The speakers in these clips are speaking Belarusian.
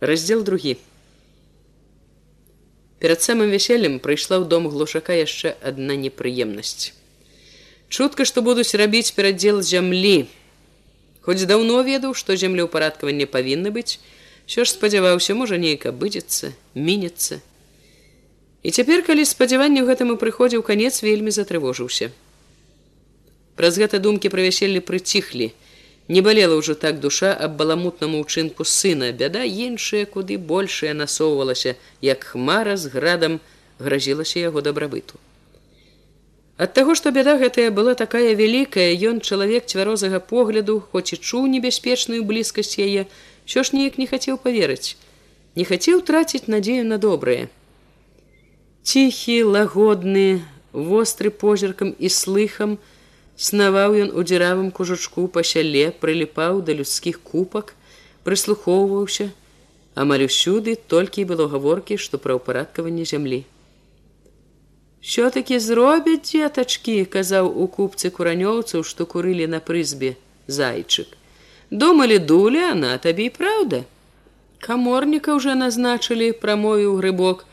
раздзел другі. Перад самым вяселлем прыйшла ў дом глушака яшчэ адна непрыемнасць. Чутка што будуць рабіць пераддзел зямлі. Хоць даўно ведаў што землеўпарадкаванне павінны быць що ж спадзяваўся можа неяк абыдзецца мінецца і цяпер калі спадзяванню гэтаму прыходзіў канец вельмі затрывожыўся. Праз гэта думкі пра вяселле прыціхлі Не балела ўжо так душа аб баламутнаму ўчынку сына, бяда іншая куды большая насоўвалася, як хмара з градам гразілася яго дабрабыту. Ад таго, што бяда гэтая была такая вялікая, ён чалавек цвярозага погляду, хоць і чуў небяспечную блізкасць яе, що ж неяк не хацеў поверыць, не хацеў траціць надзею на добрае. Ціхі, лагодны, востры позіркам і слыхам, Снаваў ён у дзіравым кужучку па сяле, прыліпаў да людскіх купак, прыслухоўваўся, амаль усюды толькі было гаворкі, што пра ўпарадкаванне зямлі. Що-такі зробяць дзетачкі, казаў у купцы куранёўцаў, што курылі на прызбе зайчык. Думалі дулі, она табе і праўда. Каморніка ўжо назначылі прамовіў грыбок,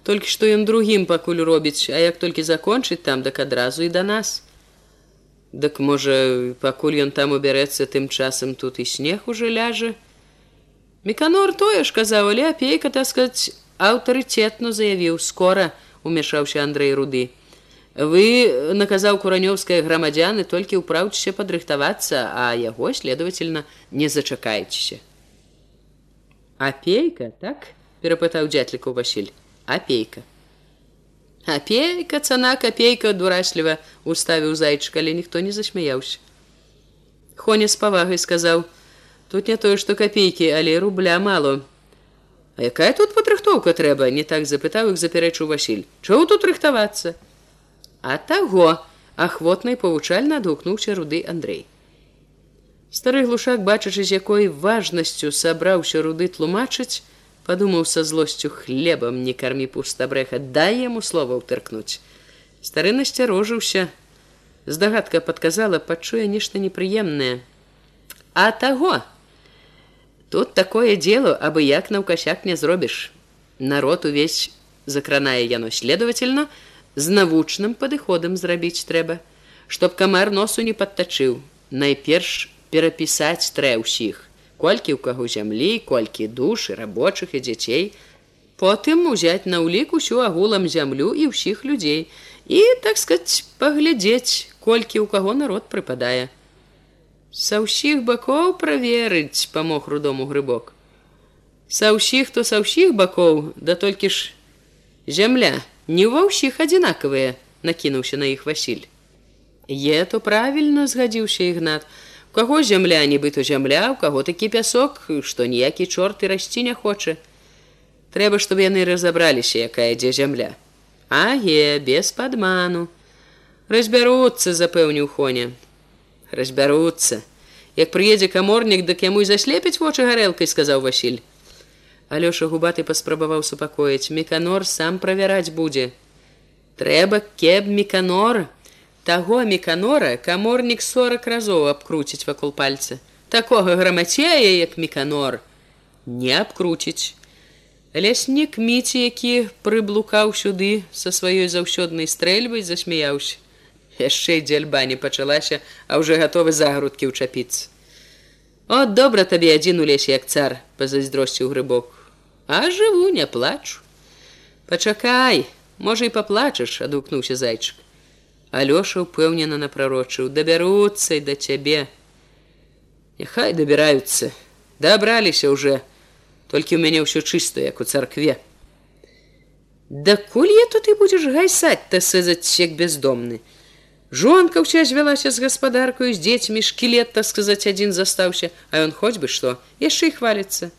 толькі што ён другім пакуль робіць, а як толькі закончыць там дак адразу і да нас. Дык можа, пакуль ён там убярэцца тым часам тут і снег уже ляжа. Меканор тое ж казаў, але апейка так сказаць аўтарытетно заявіў скора умяшаўся Андрэй руды. Вы наказаў куранёўская грамадзяны толькі ўпраўцеся падрыхтавацца, а яго следовательно не зачакаецеся. Апейка так перапытаў дзятліку Васіль апейка. Апейка цана копейка дурачліва уставіў зайчык, але ніхто не засмяяўся. Хоня з павагай сказаў: « Тут не тое, што копейкі, але рубля мало. А якая тут падрыхтоўка трэба, не так запытаў іх запярэчыў Васіль. Чого тут рыхтавацца? А таго ахвотнай павучальна адгукнуўся руды Андрей. Стары глушак, бачачы, з якой важнасцю сабраўся руды тлумачыць, подумаў са злосцю хлебам не кармі пустабрэха дай яму слова ўтыркнуць стары насцярожыўся здагадка подказала пачуе нешта непрыемнае а таго тут такое дело абы як наўкасяк не зробіш народ увесь закранае яно следовательно з навучным падыходам зрабіць трэба чтоб камар носу не падтачыў. Найперш перапісаць трэ ўсіх колькі ў каго зямлі, колькі душы, рабочых і дзяцей, потым узяць на ўлік усю агулам зямлю і ўсіх людзей і так сказать паглядзець, колькі ў каго народ прыпадае. Са ўсіх бакоў праверыць памог рудому грыбок. Са ўсіх, хто са ўсіх бакоў, да толькі ж зямля не ва ўсіх адзінакавыя, накінуўся на іх Васіль. Е то правільна згадзіўся ігнат, каго зямля нібыто зямля у каго такі пясок што ніякі чорт і расці не хоча. Трэба чтобы яны разабраліся якая дзе зямля. Аге без падману. Разбяруцца запэўніў хоня. Разбяруцца. Як прыедзе каморнік дык яму і заслепіць вочы гарэлкай сказаў Васіль. Алёша губаты паспрабаваў супакоіць. Меканор сам правяраць будзе. Трэба кеб меканор таго меканора каморнік сорок разоў абкруціць вакол пальца. Такога грамацея як меканор не абкруціць. Ляснік міці які прыблукаў сюды са сваёй заўсёднай стрэльбай засмяяўся. Яшчэ дзельба не пачалася а ўжо гатовы загрудкі ўчапіцца. От добра табе адзін у лесе як цар пазайздросціў грыбок. А жыву не плачу. Пачакай можа і паплачаш адгукнуўся зайчык Алёша ўпэўнена напрарочыў дабяруцца да цябе Няхай дабіраюцца дабраліся ўжо толькі ў мяне ўсё чыста як у царкве Дакуль я тут і будзеш гайсаць та сэзаць як бездомны Жонка ўся звялася з гаспадаркаю з дзецьмі шкілет так сказаць адзін застаўся а ён хоць бы што яшчэ і хваліцца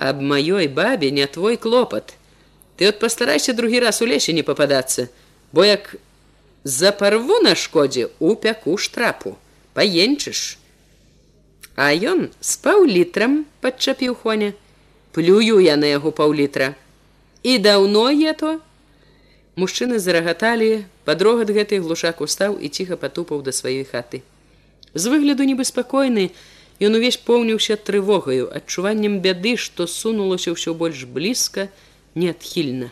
Аб маёй бабе не твой клопат. Ты от пастарайся другі раз у лесе не пападацца бо як запарву на шкодзе у пяку штрапу. Паенчыш. А ён з паўлітрам падчапіў хоня плюю я на яго паўлітра. І даўно я то? Мужчыны зарагаталі падрогат гэты глушак устаў і ціха патупаў да сваёй хаты. З выгляду небеспакойны Ён увесь поўніўся трывогаю, адчуваннем бяды, што сунулася ўсё больш блізка, неадхільна.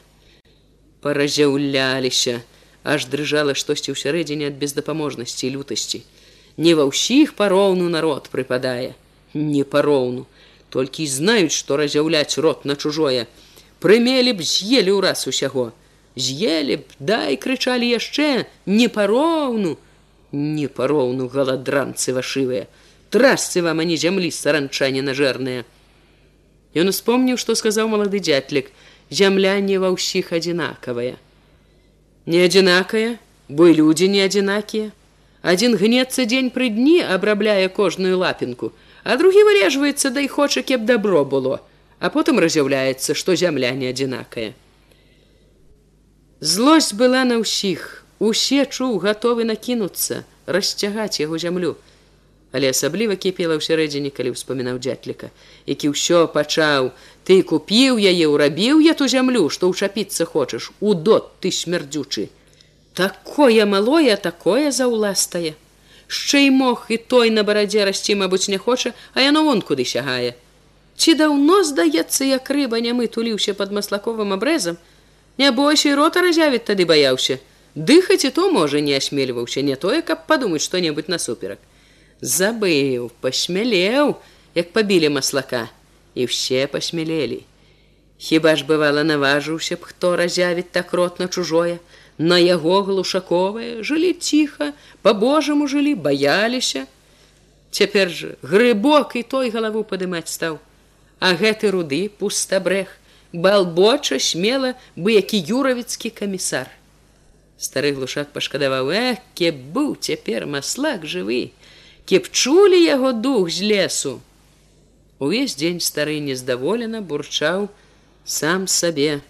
Паразяўляліся, аж дрыжала штосьці ўсярэдзіне ад бездапаможнасці і лютасці. Не ва ўсіх пароўну народ прыпадае, не пароўну, толькі і знаюць, што разяўляць рот на чужое. Прымелі б з'елі ўраз усяго. З'елі б, дай крычалі яшчэ, не пароўну, не пароўну галадранцы вашывыя. Трасцы вам, а не зямлі саранчане нажэрныя. Ён успомніў, што сказаў малады дзятлік: зямля не ва ўсіх адзінакавая. Не адзінакая, бо і людзі не адзінакія. Адзін гнецца дзень пры дні абрабляе кожную лапінку, а другі вырежваецца да і хоча, кеп дабро было, а потым раз'яўляецца, што зямля не адзінакая. Злосць была на ўсіх, усе чуў гатовы накінуцца, расцягаць яго зямлю. Але асабліва кіпела ўсярэдзіне, калі ўспамінаў дзятліка, які ўсё пачаў: ты купіў яе, урабіў я ту зямлю, што ўчапіцца хочаш, у дот ты смярдзючы. Такое малое, такое заўластае. Шчэ і мог і той на барадзе расці, мабыць, не хоча, а яно вон куды сягае. Ці даўно здаецца, як рыба нямы туліўся пад маслаковым абрэзам, Нябось і рота разявіць тады баяўся. Дыхаць і то можа не асмельваўся не тое, каб падумаць што-небудзь насуперак. Забыў, пасмялеў, як пабілі маслака, і все пасмялелі. Хіба ж бывала наважыўся б, хто разявіць так рот на чужое, На яго глушаковыя жылі ціха, по-божаму жылі, баяліся. Цяпер жа грыбок і той галаву падымаць стаў. А гэты руды пустабрэх, балбоча смела бы які юравіцкі камісар. Стары глушак пашкадаваў э, кеп быў цяпер маслак жывы, кеп чулі яго дух з лесу. Увесь дзень стары нездаволена бурчаў сам сабе,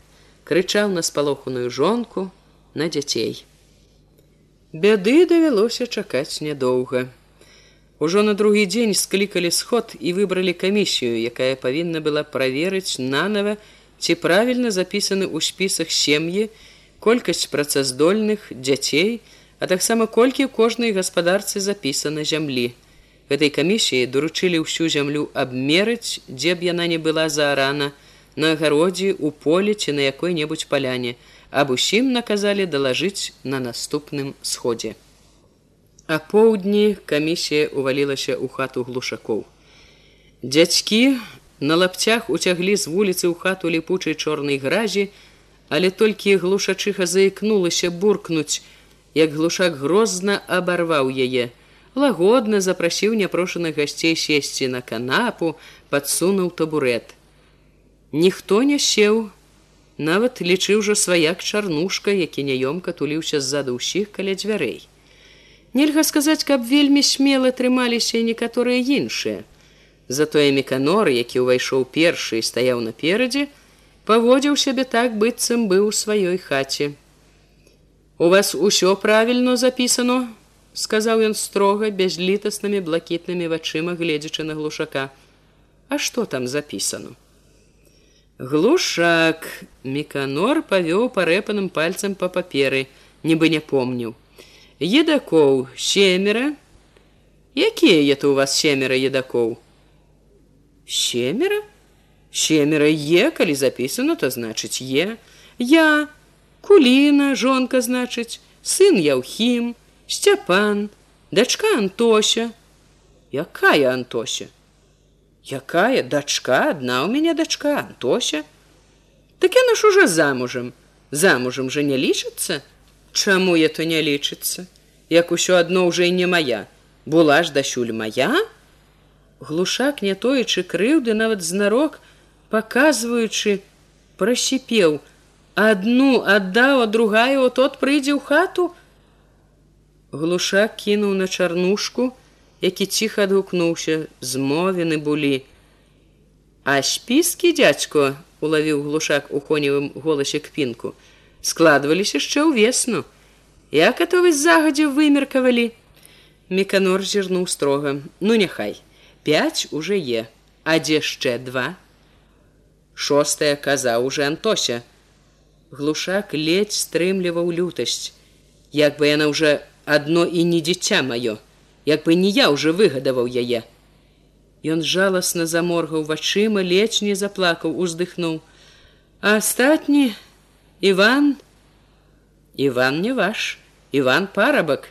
крычаў на спалоханую жонку на дзяцей. Бяды давялося чакаць нядоўга. Ужо на другі дзень склікалі сход і выбралі камісію, якая павінна была праверыць нанова, ці правільна запісаны ў спісах сем'і колькасць працаздольных дзяцей, а таксама колькі ў кожнай гаспадарцы запісана зямлі. Гэтай камісіі даручылі ўсю зямлю абмерыць, дзе б яна не была заарана, на агародзе, у полі ці на якой-небудзь паляне, аб усім наказалі далажыць на наступным сходзе. А поўдні камісія ўвалілася ў хату глушакоў. Дзядзькі На лапцях уцяглі з вуліцы ў хату ліпучай чорнай гразі, але толькі глушачыха заікнулася буркнуць, як глушак грозна абарваў яе. Лагодна запрасіў няпрошаных гасцей сесці на канапу, падсунуў табурет. Ніхто не сеў, нават лічыў жа сваяк чарнушка, які няёмка туліўся ззаду ўсіх каля дзвярэй. Нельга сказаць, каб вельмі смела трымаліся некаторыя іншыя. Затое меканор, які ўвайшоў першы і стаяў наперадзе, паводзіў сябе так быццам быў у сваёй хаце. У вас усё правільно запісано, сказаў ён строга бязлітаснымі блакітнымі вачыма гледзячы на глушака. А што там запісано? Глушак меканор павёў парэпаным пальцам па паперы, нібы не помніў. Едакоў семера, якія это у вас семера едакоў? семера семера е калі запісана то значыць е я куліна жонка значыць сын яўхім сцяпан дачка антося. Якая антося? Якая дачка? Адна у мяне дачка антося. Так яна ж уже замужам. Замужам жа не лічыцца? Чаму я то не лічыцца? Як усё адно ўжо і не моя была ж дасюль моя глушак не тоечы крыўды нават знарок паказваючы прасіпеў адну аддаў а другая о тот прыйдзе ў хату. Глушак кінуў на чарнушку які ціха адгукнуўся змовены былі. А спіскі дзядзько улавіў глушак у коневым голасе кпінку. Складваліся яшчэ ўвесну як это вы загадзя вымеркавалі? Меканор зірнуў строга. Ну няхай. Пять уже е а дзе яшчэ два? Шостая каза уже антося глушак ледь стрымліваў лютасць як бы яна уже одно і не дзіця маё як бы не я уже выгадаваў яе Ён жаласна заморгаў вачыма, ледзь не заплакаў, уздыхнуў. А астатні Іван, Іван не ваш, Іван парабак.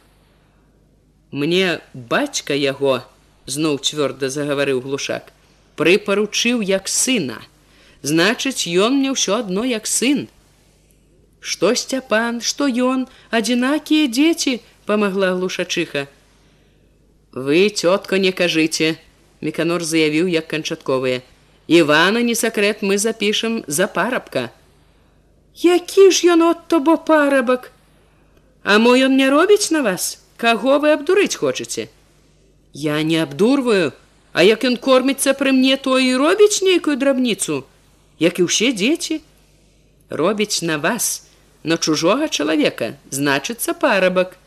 Мне бацька яго, зноў цвёрда загаварыў глушак, прыпаручыў як сына. Значыць, ён мне ўсё адно як сын. Што сцяпан, што ён, адзінакія дзеці, памагла глушачыха. Вы цётка не кажыце, Меканор заявіў як канчатковыя. Івана не сакрэт мы запішам за парабка. Які ж ён от то бо парабак? А мо ён не робіць на вас, каго вы абдурыць хочаце? Я не абдурваю, А як ён корміцца пры мне, то і робіць нейкую драбніцу, як і ўсе дзеці, робіць на вас, на чужога чалавека, значыцца парабак.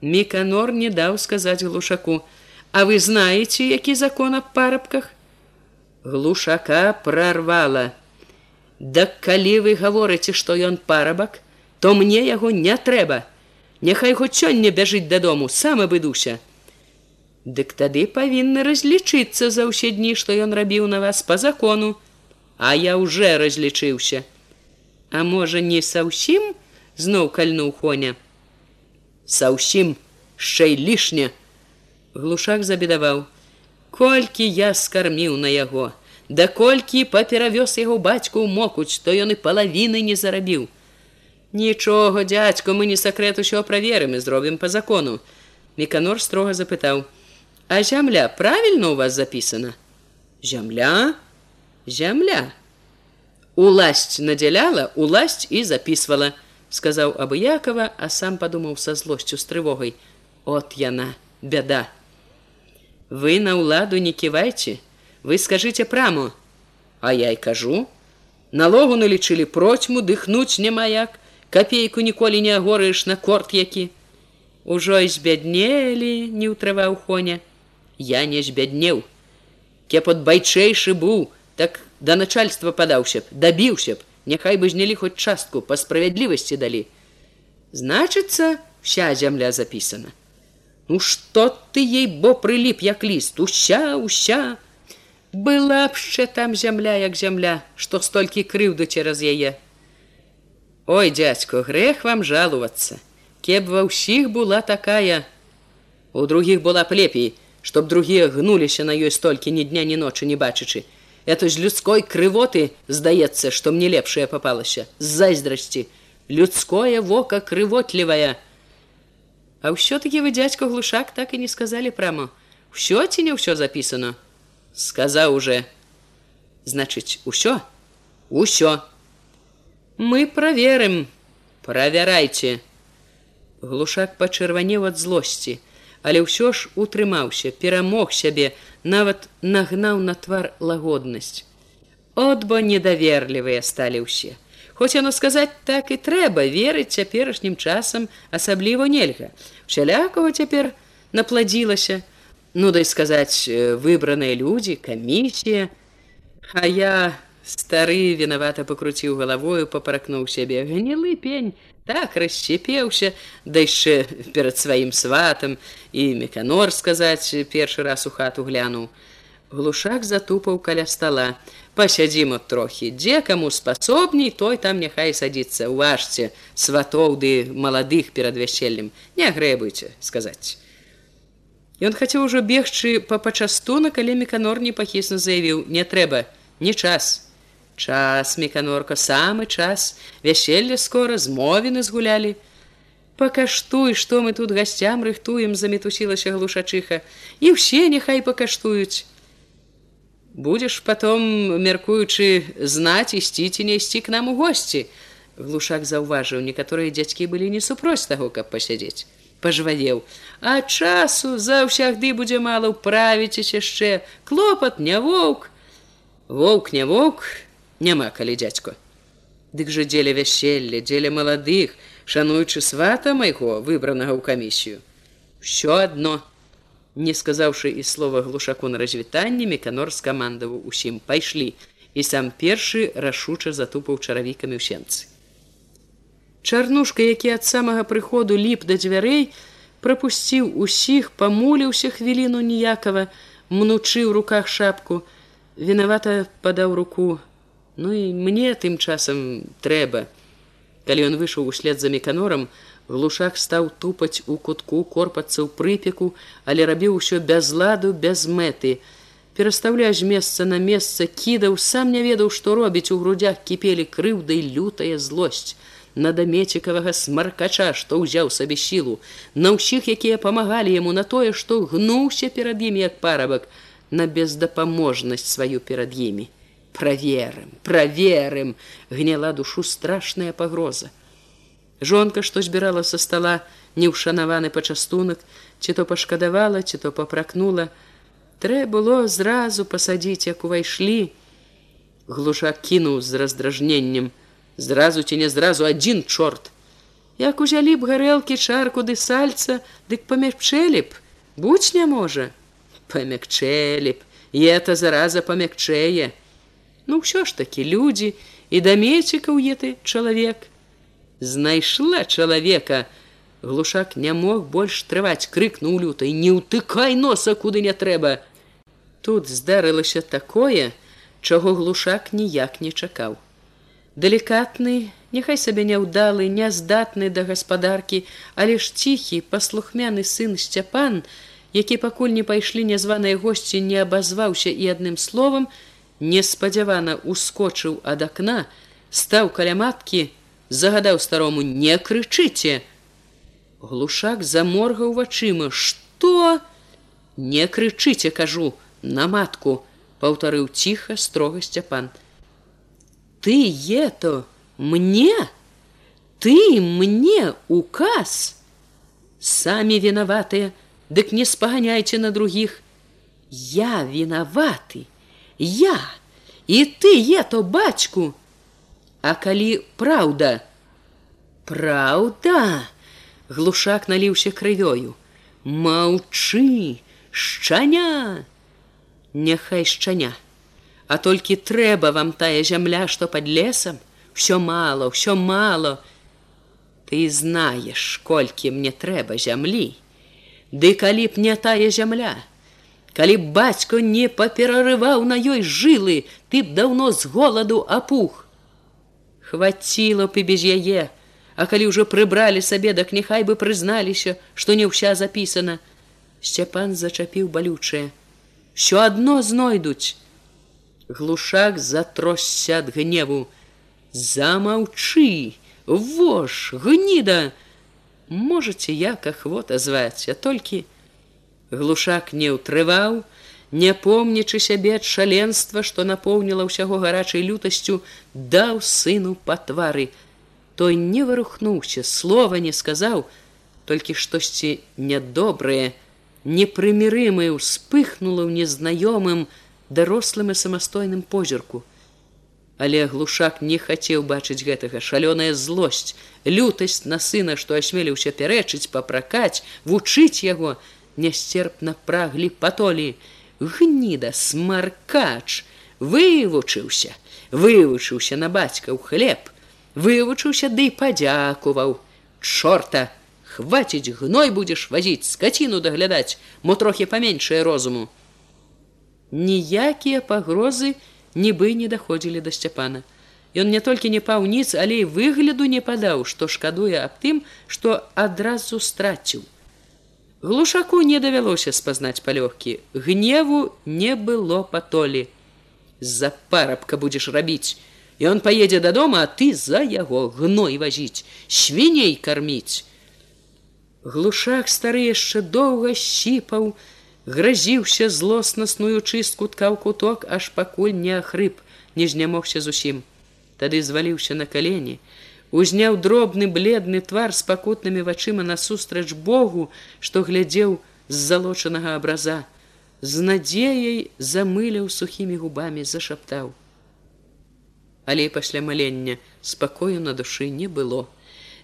Міканор не даў сказаць глушаку: « А вы знаете, які закон аб парабках? Глушака прорвала. Да калі вы гаворыце, што ён парабак, то мне яго не трэба. Няхай хоць сёння бяжыць дадому, сам абыдуся. Дык тады павінны разлічыцца за ўсе дні, што ён рабіў на вас по закону, А я уже разлічыўся. А можа, не са ўсім зноў кальнуў хоня. Са ўсім шэй лішне, глушак забедаваў. Колькі я скарміў на яго да колькі паперавёз яго бацьку ў мокуць то ён і палавіны не зарабіў. Нічога дядьку мы не сакрэт усё праверым і зробім по закону меканор строга запытаў. А зямля правільно у вас запісана? Зямля? Зямля уласць надзяляла уласць і записывала сказаў абыякова а сам падумаў са злосцю з трывогай от яна бяда вы на ўладу не ківайце вы скажите праму а я і кажу. Налогу налічылі процьму дыхнуць няма як копейку ніколі не агорыш на корт які ужо збяднелі не ўтрываў хоня. Я не збяднеў кепот байчэйшы быў так да начальства падаўся б дабіўся б няхай бы знялі хоць частку па справядлівасці далі. Значыцца вся зямля запісана. Ну што ты ей бо прыліп як ліст? Уся уся. Была б ще там зямля як зямля што столькі крыўду цераз яе. Ой дядько грэх вам жалувацца. Кеб ва ўсіх была такая. У другіх была б лепей чтоб другія гнуліся на ёй столькі ні дня ні ночы не бачачы это ж людской крывоты здаецца што мне лепшае попалася з зайздрасці людское вока крывотлівая А ўсё-таки вы дядька глушак так і не сказали прама ўсё ці не ўсё записано. Сказаў уже. Значыць усё усё мы проверым проверяйте. Глушак пачырванеў ад злосці але ўсё ж утрымаўся перамог сябе нават нагнаў на твар лагоднасць. От бо недаверлівыя сталі ўсе. Хоць яно сказаць так і трэба верыць цяперашнім часам асабліва нельга. Усялякого цяпер напладзілася, ну дай сказаць выбраныя людзі, камісія, А я стары вінавата пакруціў галавою, папракнуў сябе. Гнілы пень, так расщепеўся, да яшчэ перад сваім сватам і меканор сказаць першы раз у хату глянуў. Глушак затупаў каля стола. Пасядзім от трохі дзе каму спасобней той там няхай садіцца уважце сватоў ды маладых перад вяселлем не грэбуйце сказаць. Ён хацеў ужо бегчы па пачастуна калі меканор не пахісна заявіў не трэба не час час меканорка самы час. Вяселле скора змовіны згулялі пакаштуй што мы тут гасцям рыхтуем замітусілася глушачыха і ўсе няхай пакаштуюць будешь потом мяркуючы знаць ісці ці не ісці к нам у госці глушак заўважыў некаторыя дзядзькі былі не супроць таго каб пасядзець пажвавеў а часу заўсягды будзе мала ўправіцесь яшчэ клопат не воўк воўк не воўк няма калі дзядзько дык жа дзеля вяселля дзеля маладых шануючы свата майго выбранага ў камісію все одно Не сказаўшы і слова глушаку на развітанне, меканор скамандаваў усім пайшлі і сам першы рашуча затупаў чаравікамі ў сенцы. Чарнушка, які ад самага прыходу ліп да дзвярэй, прапусціў усіх, памуліўся хвіліну ніякава, мнучы ў руках шапку, вінавата падаў руку. Ну і мне тым часам трэба. Калі ён выйшаў услед за меканорам, глушак стаў тупаць у кутку, корпацца ў прыпеку, але рабіў усё без ладу, без мэты. Перастаўляш месца на месца кідаў, сам не ведаў, што робіць у грудях кіпелі крыўдай лютая злосць на дамецікавага смаркача, што ўзяў сабе сілу, на ўсіх, якія памагалі яму на тое, што гнуўся перад імі як парабак, на бездапаможнасць сваю перад імі. Праверым, праверым, гняла душу страшная пагроза. Жонка, што збірала са стола неўшанаваны пачастунак, ці то пашкадавала, ці то папракнула, Трэ было зразу пасадзіць, як увайшлі. Глушак кінуў з раздражненнем, зразу ці не зразу адзін чорт. Як узялі б гарэлкі чарку ды сальца, дык памякчэлі б, будь не можа. Памякчэлі б, і это зараза памякчэе. Ну ўсё ж такі людзі і дамецікаў еты чалавек. Знайшла чалавека. Глушак не мог больш трываць, крыкнуў лютай, не ўтыкай носа, куды не трэба. Тут здарылася такое, чаго глушак ніяк не чакаў далікатны няхай сабе няўдалы няздатны да гаспадаркі але ж ціхі паслухмяны сын сцяпан які пакуль не пайшлі нязваныя госці не абазваўся і адным словам неспадзявана ускочыў ад акна стаў каля маткі загадаў старому не крычыце! Глушак заморгаў вачыма. Что не крычыце кажу на матку паўтарыў ціха строга сцяпан. Ты ето мне? Ты мне указ? Самі вінаватыя дык не спаганяйце на других я вінаваты я! І ты ето бацьку а калі праўда? Праўда глушак наліўся крывёю. Маўчы шчаня! Няхай шчаня А толькі трэба вам тая зямля, што пад лесам, ўсё мало, ўсё мало. Ты знаеш, колькі мне трэба зямлі. Ды калі б не тая зямля, Калі б бацько не паперарываў на ёй жылы, ты б даўно з голаду апух. Хваціла б і без яе, А калі ўжо прыбралі сабе, дак няхай бы прызналіся, што не ўся запісана. Сцяпан зачапіў балючае. Що адно знойдуць, глушак затросся ад гневу замаўчы вож гніда можете як ахвота зваць а толькі глушак не ўтрываў не помнічы сябе ад шаленства што напоўніла ўсяго гарачай лютасцю даў сыну па твары той не вырухнуўся слова не сказаў толькі штосьці нядобрае непрымірымае ўспыхнула ў незнаёмым дарослым і самастойным позірку. Але глушак не хацеў бачыць гэтага шалёная злосць, лютасць на сына, што асмеліўся пярэчыць, папракаць, вучыць яго, нясцерпна праглі патолі. Гніда, смаркач, вывучыўся, вывучыўся на бацька ў хлеб, вывучыўся ды падзякуваў. Чорта, хваціць гной будзеш вазіць скаціну даглядаць, мо трохі паменшае розуму ніякія пагрозы нібы не даходзілі да сцяпана. Ён не толькі не паўніц, але і выгляду не падаў, што шкадуе аб тым, што адразу страціў. Глушаку не давялося спазнаць палёгкі. Гневу не было патолі. За парабка будзеш рабіць. Ён паедзе дадому, а ты за яго гной вазіць, свіней карміць. Глушак стары яшчэ доўга сіпаў, гразіўся злосна снуючы скутка ў куток аж пакуль не ахрып не знямогся зусім тады зваліўся на калені узняў дробны бледны твар з пакутнымі вачыма насустрач богу што глядзеў з залочанага абраза. З надзеяй замыляў сухімі губамі зашаптаў. Але пасля малення спакою на душы не было.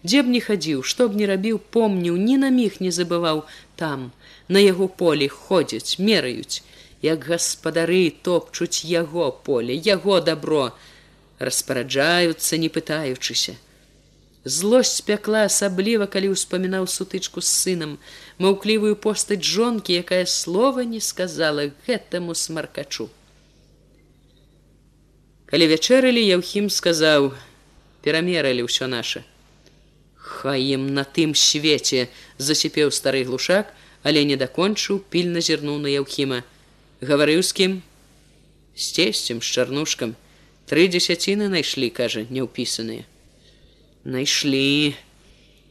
Дзе б не хадзіў што б не рабіў помніў ні на міг не забываў. Там на яго полі ходзяць мераюць. Як гаспадары топчуць яго поле яго добро распараджаюцца не пытаючыся Злосць пякла асабліва, калі ўспамінаў сутычку з сынам, маўклівую постаць жонкі, якая слова не сказала гэтаму смаркачу. Калі вячэралі Яўхім сказаў: перамералі ўсё наше. Хай ім на тым свеце засіпеў стары глушак, але не дакончыў, пільна зірнуў на Яўхіма. Гаварыў з кім, з цесцем з чарнушкам, тры дзесяціны найшлі, кажа, няўпісаныя найшлі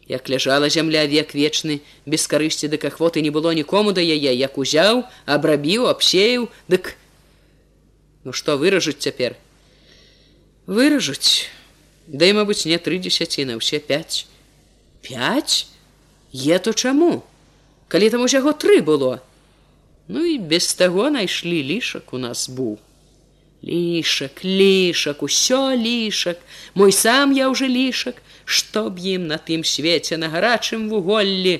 як ляжала зямля век вечны без карысці дык ахвоты не было нікому да яе як узяў абрабіў абсеяў дык ну што выражуць цяпер? Выражуць? Да і мабыць не тры дзесяціны ўсе пять пять е то чаму? Калі там усяго тры было. Ну і без таго найшлі лішак у нас быў лішак лішак усё лішак мой сам я уже лішак што б ім на тым свеце на гарачым вуголлі.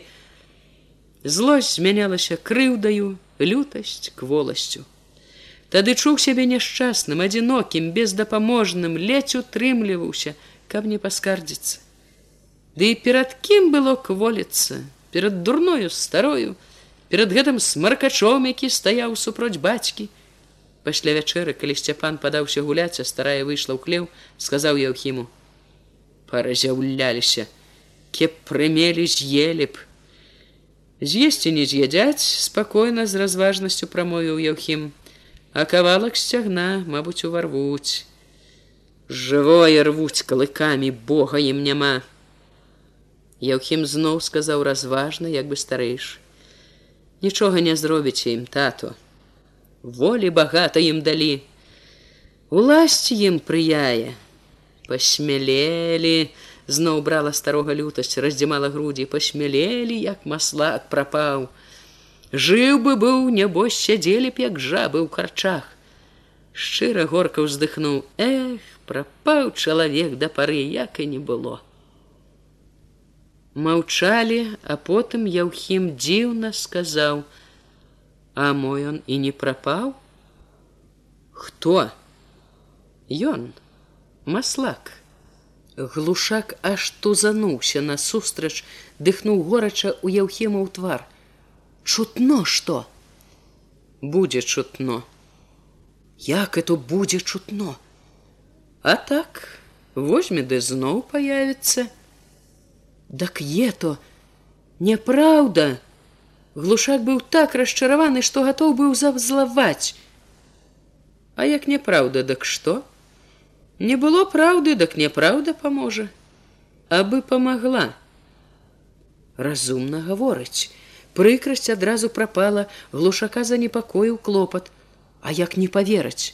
Злосць змянялася крыўдаю лютасць кволасцю тады чуў сябе няшчасным адзінокім бездапаможным ледзь утрымліваўся каб не паскардзіцца. Ды перад кім было кволіцца перад дурною старою? Перад гэтым смаркачом які стаяў супроць бацькі пасля вячэры калі сцяпан падаўся гуляць а старая выйшла ў хлеў сказаў яўхіму паразяўляліся кеп прымелі з'елі б. З'есці не з'ядзяць спакойна з разважнасцю прамовіў яўхім а кавалак сцягна мабуць уварвуць. Жывое рвуць калыкамі бога ім няма! Яўхім зноў сказаў разважна як бы старэйш нічога не зробіце ім тату волі багата ім далі уласці ім прыяе пасмялелі зноў брала старога лютасць раздзімала грудзі пасмялелі як маслак прапаў жыў бы быў нябось сядзелі б як жабы ў карчах шчыра горка ўздыхнуў эх прапаў чалавек да пары як і не было. Маўчалі а потым яўхім дзіўна сказаў а мой он і не прапаў хто ён маслак. Глушак аж тузануўся насустрач дыхнуў горача у яўхема ў твар. Чутно што? Будзе чутно. Як это будзе чутно? А так возьме ды зноў появіцца дак ето няправда глушак быў так расчараваны што гатоў быў завзлаваць а як няправда дак што? Не было праўды дак няправда паможа абы памагла. Разумна гаворыць. Прыкрасць адразу прапала глушака занепакоіў клопат. А як не павераць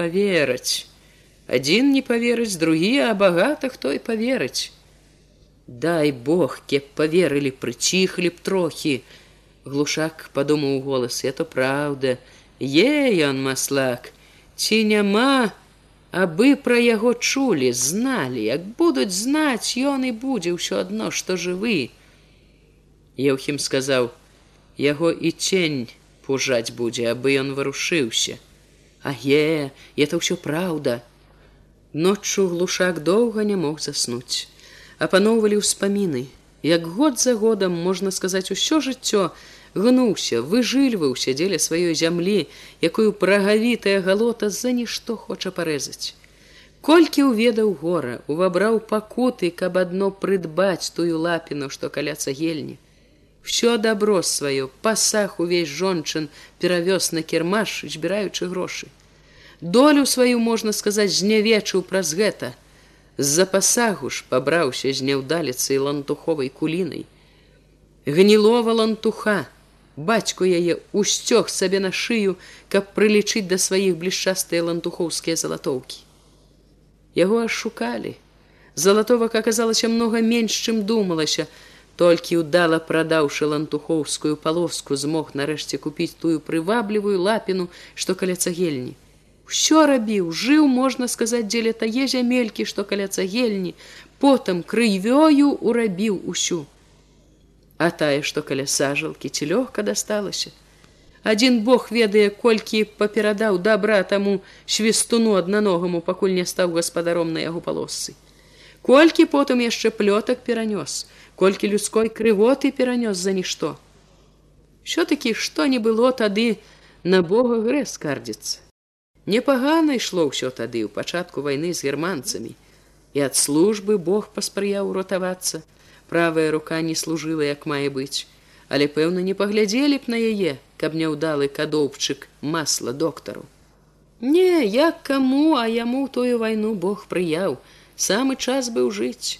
повераць адзін не паверыць другі а багата хто і паверыць. Дай бог кеп поверылі прыціхлі б трохі глушак падумаў голас. Это праўда е ён маслак ці няма абы пра яго чулі зналі. Як будуць знаць ён і будзе ўсё адно што жывы еўхім сказаў яго і цень пужаць будзе абы ён варушыўся а е это ўсё праўда ноччу глушак доўга не мог заснуць. Апаноўвалі ўспаміны. Як год за годам можна сказаць усё жыццё гнуўся выжыльваўся дзеля сваёй зямлі якую прагавітая галота за нішто хоча парэзаць. Колькі ўведаў гора увабраў пакуты каб адно прыдбаць тую лапіну што каля цагельні. Все добро сваё пасах увесь жончын перавёз на кірмаш збіраючы грошы. Долю сваю можна сказаць знявечыў праз гэта. З-за пасагу ж пабраўся з няўдаліцай лантуховай кулінай. Гнілова лантуха, бацьку яе усцёг сабе на шыю, каб прылічыць да сваіх блішчастыя лантухоўскія залатоўкі. Яго ашукалі. Залатовак аказалася многа менш, чым думалася, толькі ўдала прадаўшы лантухоўскую палоску змог нарэшце купіць тую прываблівую лапіну, што каля цагельні ўсё рабіў жыў можна сказаць дзеля тае зямелькі што каля цагельні потым крывёю урабіў усю а тая што каля сажалкі ці лёгка дасталася адзін бог ведае колькі паперадаў добра таму свістуну аднаногаму пакуль не стаў гаспадаром на яго палосцы Колькі потым яшчэ плётак перанёс, колькі людской крывоты перанёс за нішто. Що-такі што не было тады на Бога грэ скардзіцца. Непагана ішло ўсё тады ў пачатку вайны з германцамі. І ад службы Бог паспрыяў уратавацца. Правая рука не служыла, як мае быць, але пэўна не паглядзелі б на яе, каб няўдалы кадоўчык масла доктару. Не, як каму, а яму тую вайну Бог прыяў, самы час быў жыць.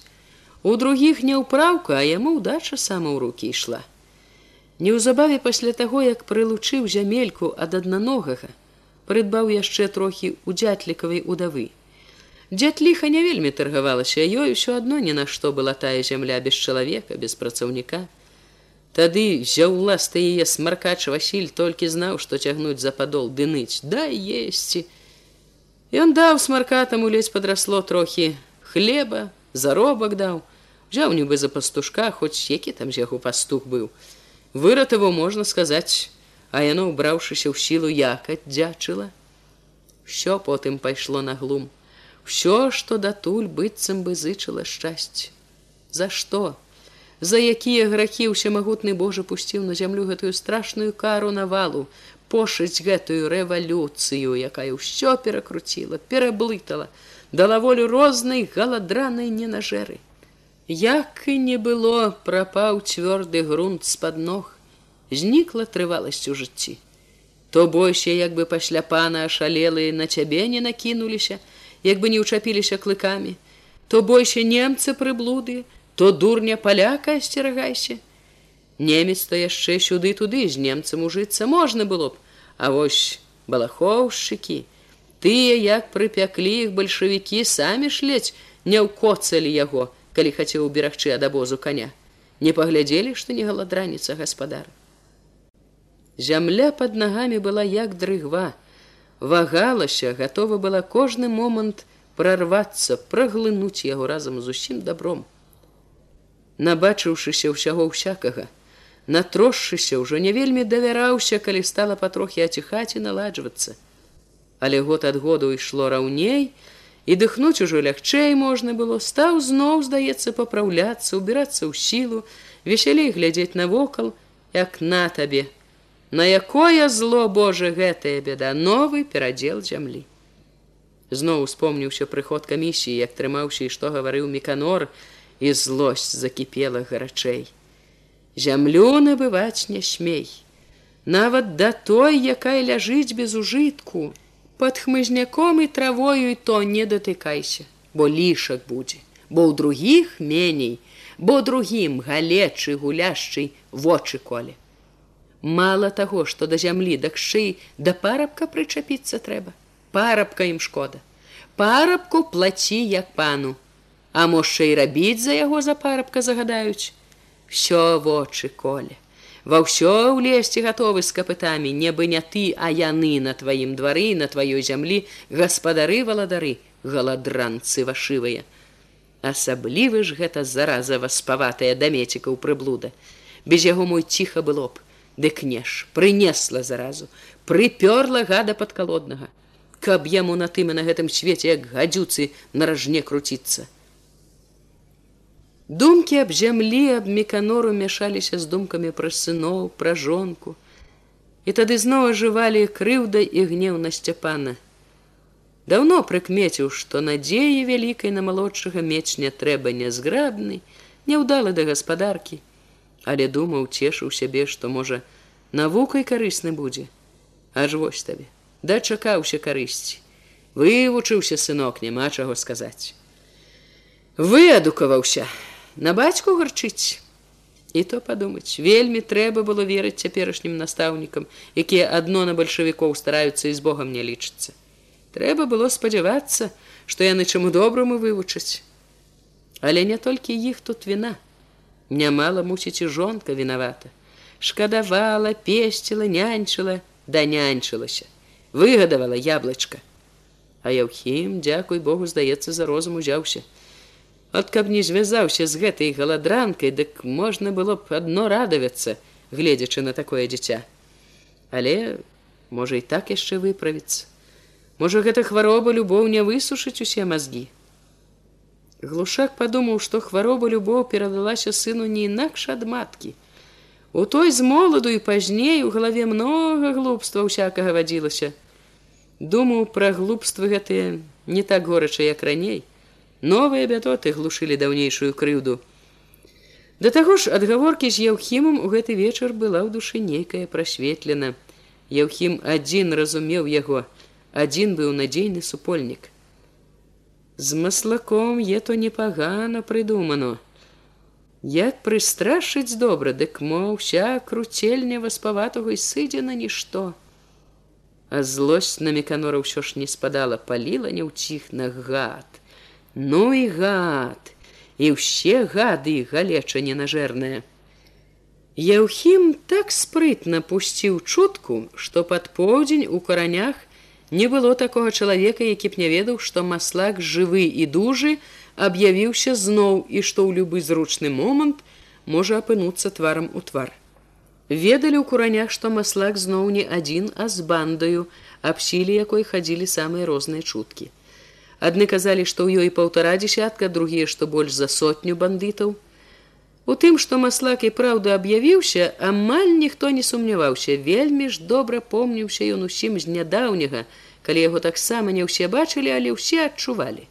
У другіх не ўпраўка, а яму ўдача сама ў рукі ішла. Неўзабаве пасля таго, як прылучыў зямельку ад аднаногага, прыдбаў яшчэ трохі ў дзятлікавай удавы. Дзед ліха не вельмі таргавалася, ёй усё адно ні на што была тая зямля без чалавека, без працаўніка. Тады зяўласта яе смаркач Васіль толькі знаў, што цягнуць за падол дыныць, дай есці. Ён даў смаркатаму ледзь падрасло трохі хлеба, заробак даў, Жаў нібы за пастушка, хоць які там з яго пастух быў. Выратаву можна сказаць, а яно ўбраўшыся ў сілу якаць дзячыла. Усё потым пайшло на глум. Усё, што датуль быццам бы зычыла шчасце. За што? За якія грахі ўсемагутны Божа пусціў на зямлю гэтую страшную кару навалу, пошыць гэтую рэвалюцыю, якая ўсё перакруціла, пераблытала, дала волю рознай галадранай ненажэры. Як і не было, прапаў цвёрды грунт з-пад ног, знікла трываласць у жыцці. То бойся, як бы пасля пана ашалелыя на цябе не накінуліся, як бы не ўчапіліся клыкамі, то бойся немцы прыблуды, то дурня паляка асцерагайся. Немец то яшчэ сюды туды з немцам ужыцца можна было б, А вось балахоўшчыкі, тыя як прыпяклі іх бальшавікі самі ж ледзь не ўкоцалі яго, калі хацеў уберагчы ад абозу коня. Не паглядзелі, што не галадраніца гаспадар. Зямля под нагамі была як дрыгва, вагалася, гатова была кожны момант прорвацца, праглынуць яго разам з усім добром. Набачыўшыся ўсяго ўсякага, натрошшыся ўжо не вельмі давяраўся, калі стала патрохі аціхаць і наладжвацца. Але год ад году ішло раўней, і дыхнуць ужо лягчэй можна было, стаў зноў, здаецца, папраўляцца, убірацца ў сілу, весялей глядзець навокал, як на табе, На якое зло Божа гэтая беда новы перадзел зямлі. Зноў успомніўся прыход камісіі, як трымаўся і што гаварыў меканор і злосць закіпела гарачэй. Зямлю набываць не смей. Нават да той, якая ляжыць без ужытку, под хмызняком і травою і то не датыкайся, бо лішак будзе, бо ў другіх меней, бо другім галечы гуляшчый вочы коле. Мала таго, што да зямлі дакшэй да парабка прычапіцца трэба. Парабка ім шкода. Парабку плаці як пану, А можа і рабіць за яго за парабка загадаюць. Всё вочы коле. Ва ўсё ўлезці гатовы з капытамі, небы не ты, а яны на тваім двары, на тваёй зямлі, гаспадары валадары, галадранцы вашывыя. Асаблівы ж гэта зараза васпаватая дамецікаў прыблуда. Без яго мой ціха было б дык неш прынесла заразу прыпёрла гада падкалоднага каб яму на тым і на гэтым свеце як гадзюцы на ражне круціцца. Думкі аб зямлі аб меканору мяшаліся з думкамі пра сыноў пра жонку. І тады зноў ажывалі крыўда і гнеў на сцяпана. Даўно прыкмеціў што надзеі вялікай на малодшага меч не трэба нязграбны няўдалы да гаспадаркі але думаў цешыў сябе што можа навукай карысны будзе. Аж вось табе. Дачакаўся карысці. Вывучыўся сынок няма чаго сказаць. Выадукаваўся. На бацьку гарчыць. І то падумаць. Вельмі трэба было верыць цяперашнім настаўнікам якія адно на бальшавікоў стараюцца і з богам не лічыцца трэба было спадзявацца што яны чаму добраму вывучаць. Але не толькі іх тут віна Нямала мусіць і жонка вінавата. Шкадавала, песціла, няньчыла, да няньчылася. Выгадавала яблачка. А Яўхім, дзякуй Богу, здаецца, за розум узяўся. От каб не звязаўся з гэтай галадранкай, дык можна было б адно радавацца, гледзячы на такое дзіця. Але можа і так яшчэ выправіцца. Можа, гэта хвароба любоў не высушыць усе мазгі. Глушак падумаў, што хвароба любоў перадалася сыну не інакш ад маткі. У той з моладу і пазней у галаве многа глупства ўсякага вадзілася. Думаў пра глупствы гэтыя не так горача, як раней. Новыя бядоты глушылі даўнейшую крыўду. Да таго ж адгаворкі з Яўхімам у гэты вечар была ў душы нейкая прасветлена. Яўхім адзін разумеў яго, адзін быў надзейны супольнік. З маслаком е то непагана прыдумано. Як прыстрашыць добра, дык мо ўся круцельня васпаватого і сыдзе на нішто. А злосць на меканора ўсё ж не спадала, паліла не ўціх на гад. Ну і гад, і ўсе гады галеча ненажэрная. Яўхім так спрытна пусціў чутку, што пад поўдзень у каранях Не было такога чалавека, які б не ведаў, што маслак жывы і дужы аб'явіўся зноў і што ў любы зручны момант можа апынуцца тварам у твар. Ведалі ў куранях, што маслак зноў не адзін, а з бандаю, аб сілі якой хадзілі самыя розныя чуткі. Адны казалі, што ў ёй паўтара дзесятка, другія, што больш за сотню бандытаў, У тым, што маслак і праўда аб'явіўся, амаль ніхто не сумняваўся, вельмі ж добра помніўся ён усім з нядаўняга, калі яго таксама не ўсе бачылі, але ўсе адчувалі.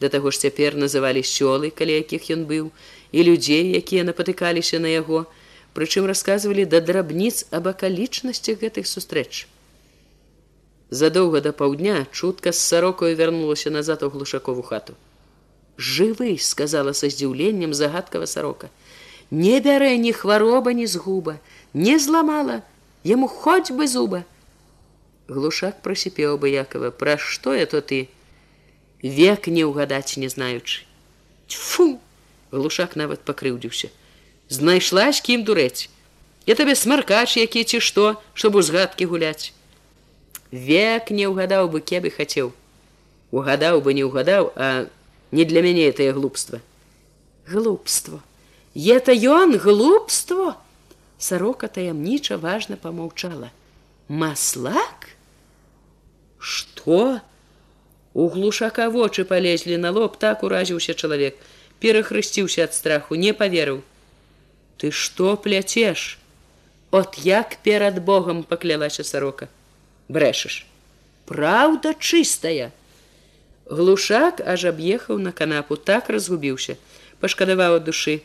Да таго ж цяпер называлі сёлы, калі якіх ён быў, і людзей, якія напатыкаліся на яго, прычым расказвалі да драбніц аб акалічнасцях гэтых сустрэч. Задоўга да паўдня чутка з сарокою вярнулася назад у глушакову хату жывы сказала са здзіўленнем загадкава сарока не бярэ ні хвароба ні згуба не зламала яму хоць бы зуба глушак просіпеў бы якова. Пра што я то ты? Век не ўгадаць не знаючы фу глушак нават пакрыўдзіўся знайшла з кім дурэць? Я табе смаркач які ці што чтоб у згадкі гуляць век не ўгадаў бы кебы хацеў угадаў бы не ўгадаў а не для мяне это глупство. Глупство. Это ён глупство. Сорока таямніча важно помаўчала. Маслак? Что у глушака вочы полезлі на лоб так уразіўся чалавек. Перахрысціўся ад страху не поверыў ты что пляцеш? От як перад богом паклялася сорока. Брэшаш. Правда чыстая Глушак аж аб'ехаў на канапу, так разгубіўся, пашкадаваў ад душы.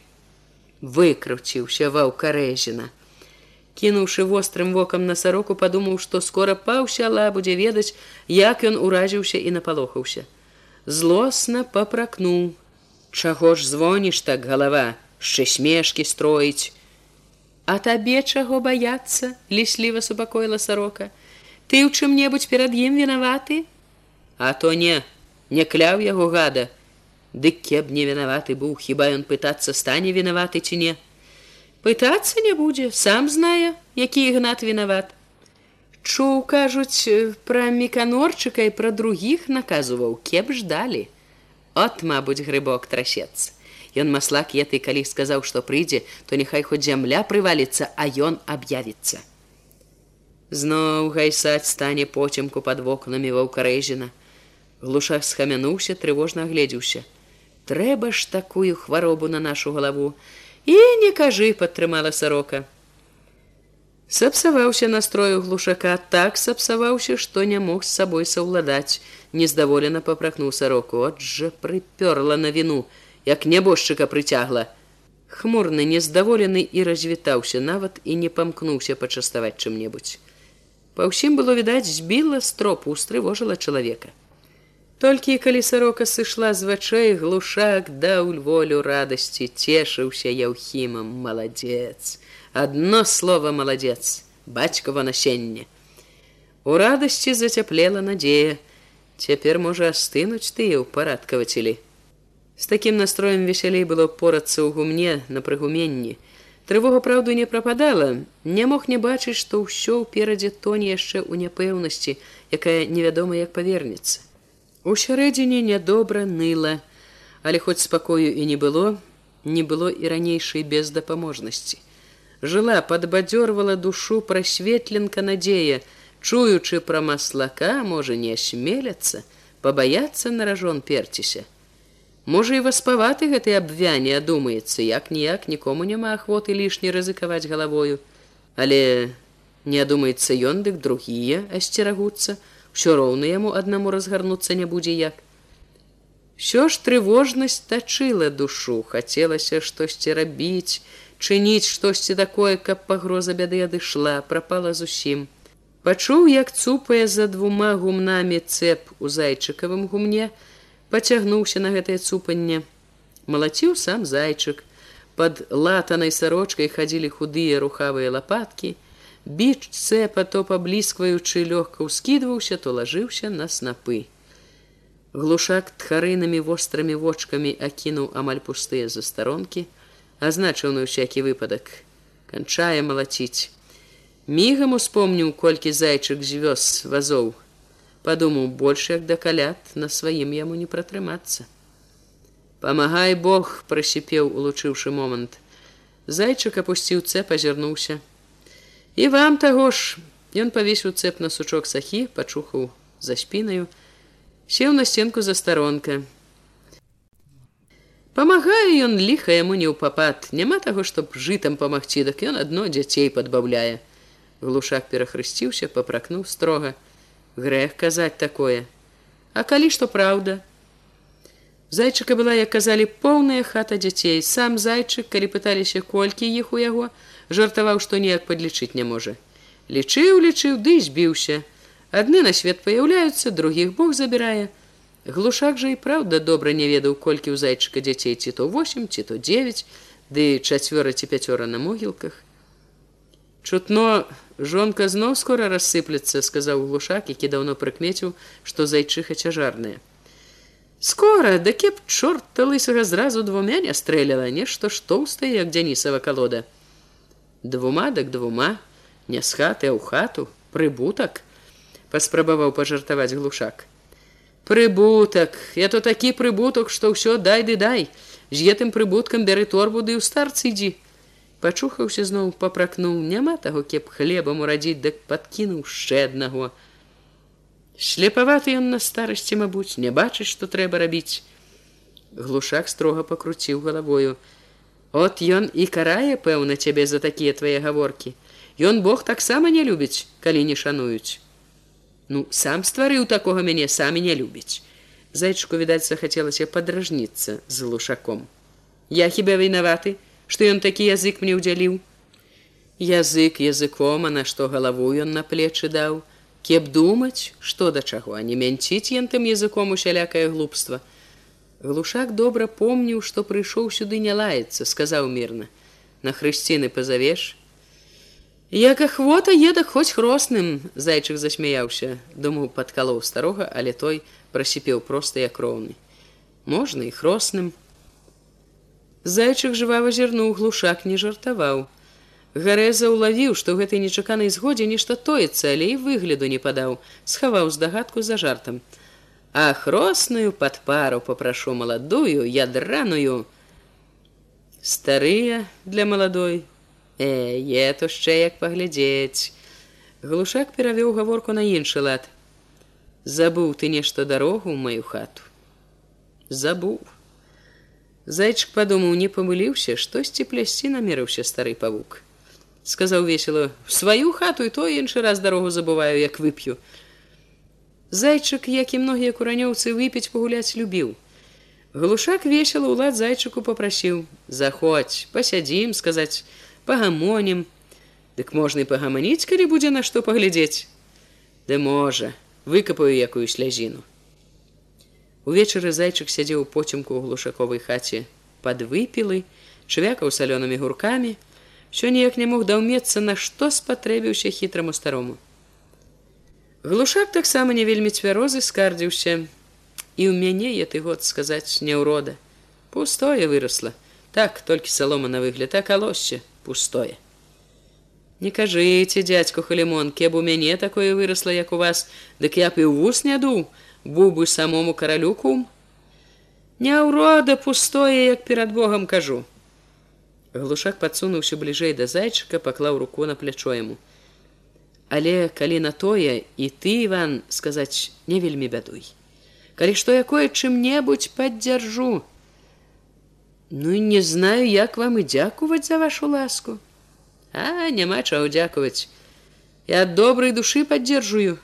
Выкруціўся ваўкарэзіна. Кінуўшы вострым вокам на сароку, падумаў, што скора паўся ла будзе ведаць, як ён уразіўся і напалохаўся. Злосна папракнуў: Чаго ж звоніш так галава, шчэ смешкі строіць. А табе чаго баяцца, лісліва супакоіла сарока. Ты ў чым-небудзь перад ім вінаваты? А то не, не кляў яго гада. Дык кеб не вінаваты быў хіба ён пытацца стане вінаваты ці не? Пытацца не будзе сам знае які ігнат вінават. Чуў кажуць пра меканорчыка і пра другіх наказваў кеп ждалі от мабуць грыбок трасец. Ён маслак еты калі сказаў што прыйдзе то няхай хоць зямля прываліцца а ён аб'явіцца. Зноў гайсаць стане поцемку пад вокнамі ваўкарэжіна глушах схамянуўся трывожна гледзеўся трэба ж такую хваробу на нашу галаву! І не кажы падтрымала сарока. Сапсаваўся настрою глушака так сапсаваўся што не мог з сабой саўладаць. Нездаволена папракнуў сароку. От жа прыпёрла на віну як нябожчыка прыцягла! Хмурны нездаволены і развітаўся нават і не памкнуўся пачаставаць чым-небудзь. Па ўсім было відаць збіла стропу устрывожыла чалавека Толькі калі сарока сышла з вачэй глушак даў волю радасці цешыўся яўхімам маладзец. Адно слово маладзец бацькава насенне у радасці зацяплела надзея. Цяпер можа астынуць тыя ў парадкавацелі з такім настроем весялей было порацца ў гумне на прыгуменні. Трывога праўду не прападала. Не мог не бачыць што ўсё ўперадзе тоне яшчэ ў няпэўнасці якая невядома як павернецца У сярэдзіне нядобра ныла, але хоць спакою і не было, не было і ранейшай бездапаможнасці. Жыла падбадзёрвала душу прасветленка надзея, чуючы пра маслака можа не асмеляцца, пабаяцца на ражон перціся. Можа і васпаваты гэтай абвяне адумаецца, як ніяк нікому няма ахвоты лішне рызыкаваць галавою, але не адумаецца ён, дык другія асцерагуцца, ўсё роўна яму аднаму разгарнуцца не будзе як. Всё ж трывожнасць тачыла душу, хацелася штосьці рабіць, чыніць штосьці такое, каб пагроза бяды адышла, прапала зусім. Пачуў, як цупае за двума гумнамі цэп у зайчыкавым гумне, пацягнуўся на гэтае цупанне. Малаціў сам зайчык. Пад латанай сарочкай хадзілі худыя рухавыя лапаткі. Біч цэпа то пабліскваючы лёгка ўскідваўся, то лажыўся на снапы. Глушак тхарынамі вострымі вочкамі акінуў амаль пустыя застаронкі, азначыў на ўсякі выпадак. канчае малаціць. Мігам успомніў, колькі зайчык звёз вазоў падумаў больш як да калят на сваім яму не пратрымацца памагай бог прасіпеў улучыўшы момант зайчык апусціў цэп азірнуўся і вам таго ж. Ён павесіў цэп на сучок сахі пачухаў за спінаю сеў на сценку за старонка. Памагае ён ліха яму не ў папад. Няма таго чтоб жытам памагчы дак ён адно дзяцей падбаўляе. Глушак перахрысціўся папракнуў строга. Грэх казаць такое. А калі што праўда? Зайчыка была як казалі поўная хата дзяцей. Сам зайчык калі пыталіся колькі іх у яго жартаваў што ніяк падлічыць не можа. Лічыў лічыў ды збіўся. Адны на свет паяўляюцца другіх бог забірае. Глушак жа і праўда добра не ведаў колькі ў зайчыка дзяцей ці то восемь ці то девять ды чацвёра ці пяцёра на могілках. Чутно жонка зноў скора рассыплецца сказаў глушак які даўно прыкмеціў што зайчыха цяжарная. Скора да кеп чорта лысага зразу двумя не стрэляла нешта ж тоўстае як дзянісава калода двума дак двума. Не з хаты ў хату. Прыбутак паспрабаваў пажартаваць глушак. Прыбутак. Я то такі прыбутак што ўсё дай ды дай. З гэтым прыбуткам бяры торбу ды ў старцы ідзі пачухаўся зноў папракнуў. Няма таго кеп хлебам урадзіць дык падкінуў яшчэ аднаго. Шлепаваты ён на старасці мабуць не бачыць што трэба рабіць. Глушак строга пакруціў галавою от ён і карае пэўна цябе за такія твае гаворкі. Ён бог таксама не любіць калі не шануюць ну сам стварыў такога мяне самі не любіць зайчыку відаць захацелася падражніцца з глушаком я хіба вінаваты што ён такі язык мне ўдзяліў? Язык языком а на што галаву ён на плечы даў? Кеп думаць што да чаго а не мянціць ён тым языком усялякае глупства глушак добра помніў што прыйшоў сюды не лаецца сказаў мірна на хрысціны пазавеш як ахвота еда хоць хросным зайчык засмяяўся думаў падкалоў старога але той прасіпеў проста як роўны можна і хросным Зайчык жывава зірнуў глушак не жартаваў. Гарэза ўлавіў, што гэтай нечаканай згодзе нешта тоецца, але і выгляду не падаў, схаваў здагадку за жартам. А хросную пад пару попрашу маладую, ядраную. Старыя для маладой. Э, е то яшчэ як паглядзець. Глушак перавёў гаворку на іншы лад. Забыў ты нешта дарогу ў маю хату. Забуў. Зайчык падумаў, не памыліўся, штосьці плясці намерыўся стары павук. Сказаў весело: сваю хату і то іншы раз дарогу забываю, як вып'ю. Зайчык, як і многія куранёўцы выпіць пагуляць любіў. Глушак весела ўлад зайчыку попрасіў: заходь, пасядзім, сказаць, пагамонім. Дык можна і пагаманіць, калі будзе на што паглядзець. Ды можа, выкапаю якую слязіну. Увечары зайчык сядзеў у поцемку ў глушаковай хаце пад выпілы, чвякаў салёнымі гуркамі, що ніяк не мог даўмецца, на што спатрэбіўся хітраму старому. Глушак таксама не вельмі цвярозы скардзіўся, і ў мяне я ты год сказаць няўрода. Пустое вырасла, так толькі салома на выгляд, а калосце пустое. Не кажыце, дядзьку халімон, кеб у мяне такое вырасла, як у вас, дык я б і ў вус не дуў, быў бы самому каралюку няўрода пустое як перад богам кажу. Глушак падсунуўся бліжэй да зайчыка паклаў руку на плячо яму але калі на тое і ты иван сказаць не вельмі бядуй калі што якое чым-небудзь паддзяржу Ну і не знаю, як вам і дзякуваць за вашу ласку. А няма чаго дзякаваць. Я ад добрай душы паддзержую.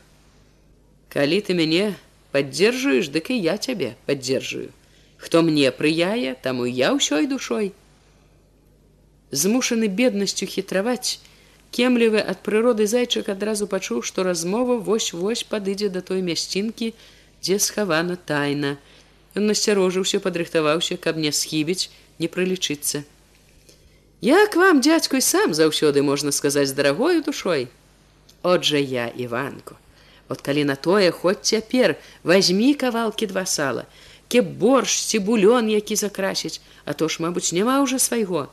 Калі ты мяне паддзержуеш, дык і я цябе паддзержую. Хто мне прыяе, таму я ўсёй душой. Змушаны беднасцю хітраваць, кемлівы ад прыроды зайчык адразу пачуў, што размова вось-вось падыдзе да той мясцінкі, дзе схавана тайна, Ён насцярожыўся, падрыхтаваўся, каб не схібіць, не прылічыцца. Як вам дзядзьку і сам заўсёды можна сказаць дарагою душой. Отжа я Іванку. От калі на тое хоць цяпер возьми кавалкі два сала, ке борщ ці булён, які закрасіць, а то ж, мабыць, няма ўжо свайго.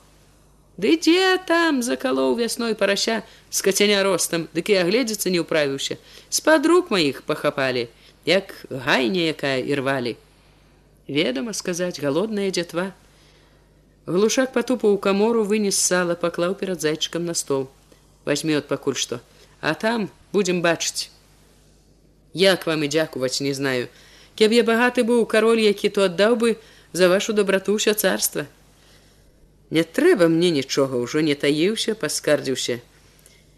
Ды дзе там закалоў вясной парася з кацяня ростам, дык і агледзецца не ўправіўся. З-пад рук маіх пахапалі, як гайня якая ірвалі ведама сказаць галодная дзятва глушак потупаў у камору вынес сала паклаў перад зайчыкам на стол. Возьми от пакуль што а там будем бачыць як вам і дзякуваць не знаю. Кеб я багаты быў кароль які то аддаў бы за вашу добрату ўсё царства не трэба мне нічога ўжо не таіўся паскардзіўся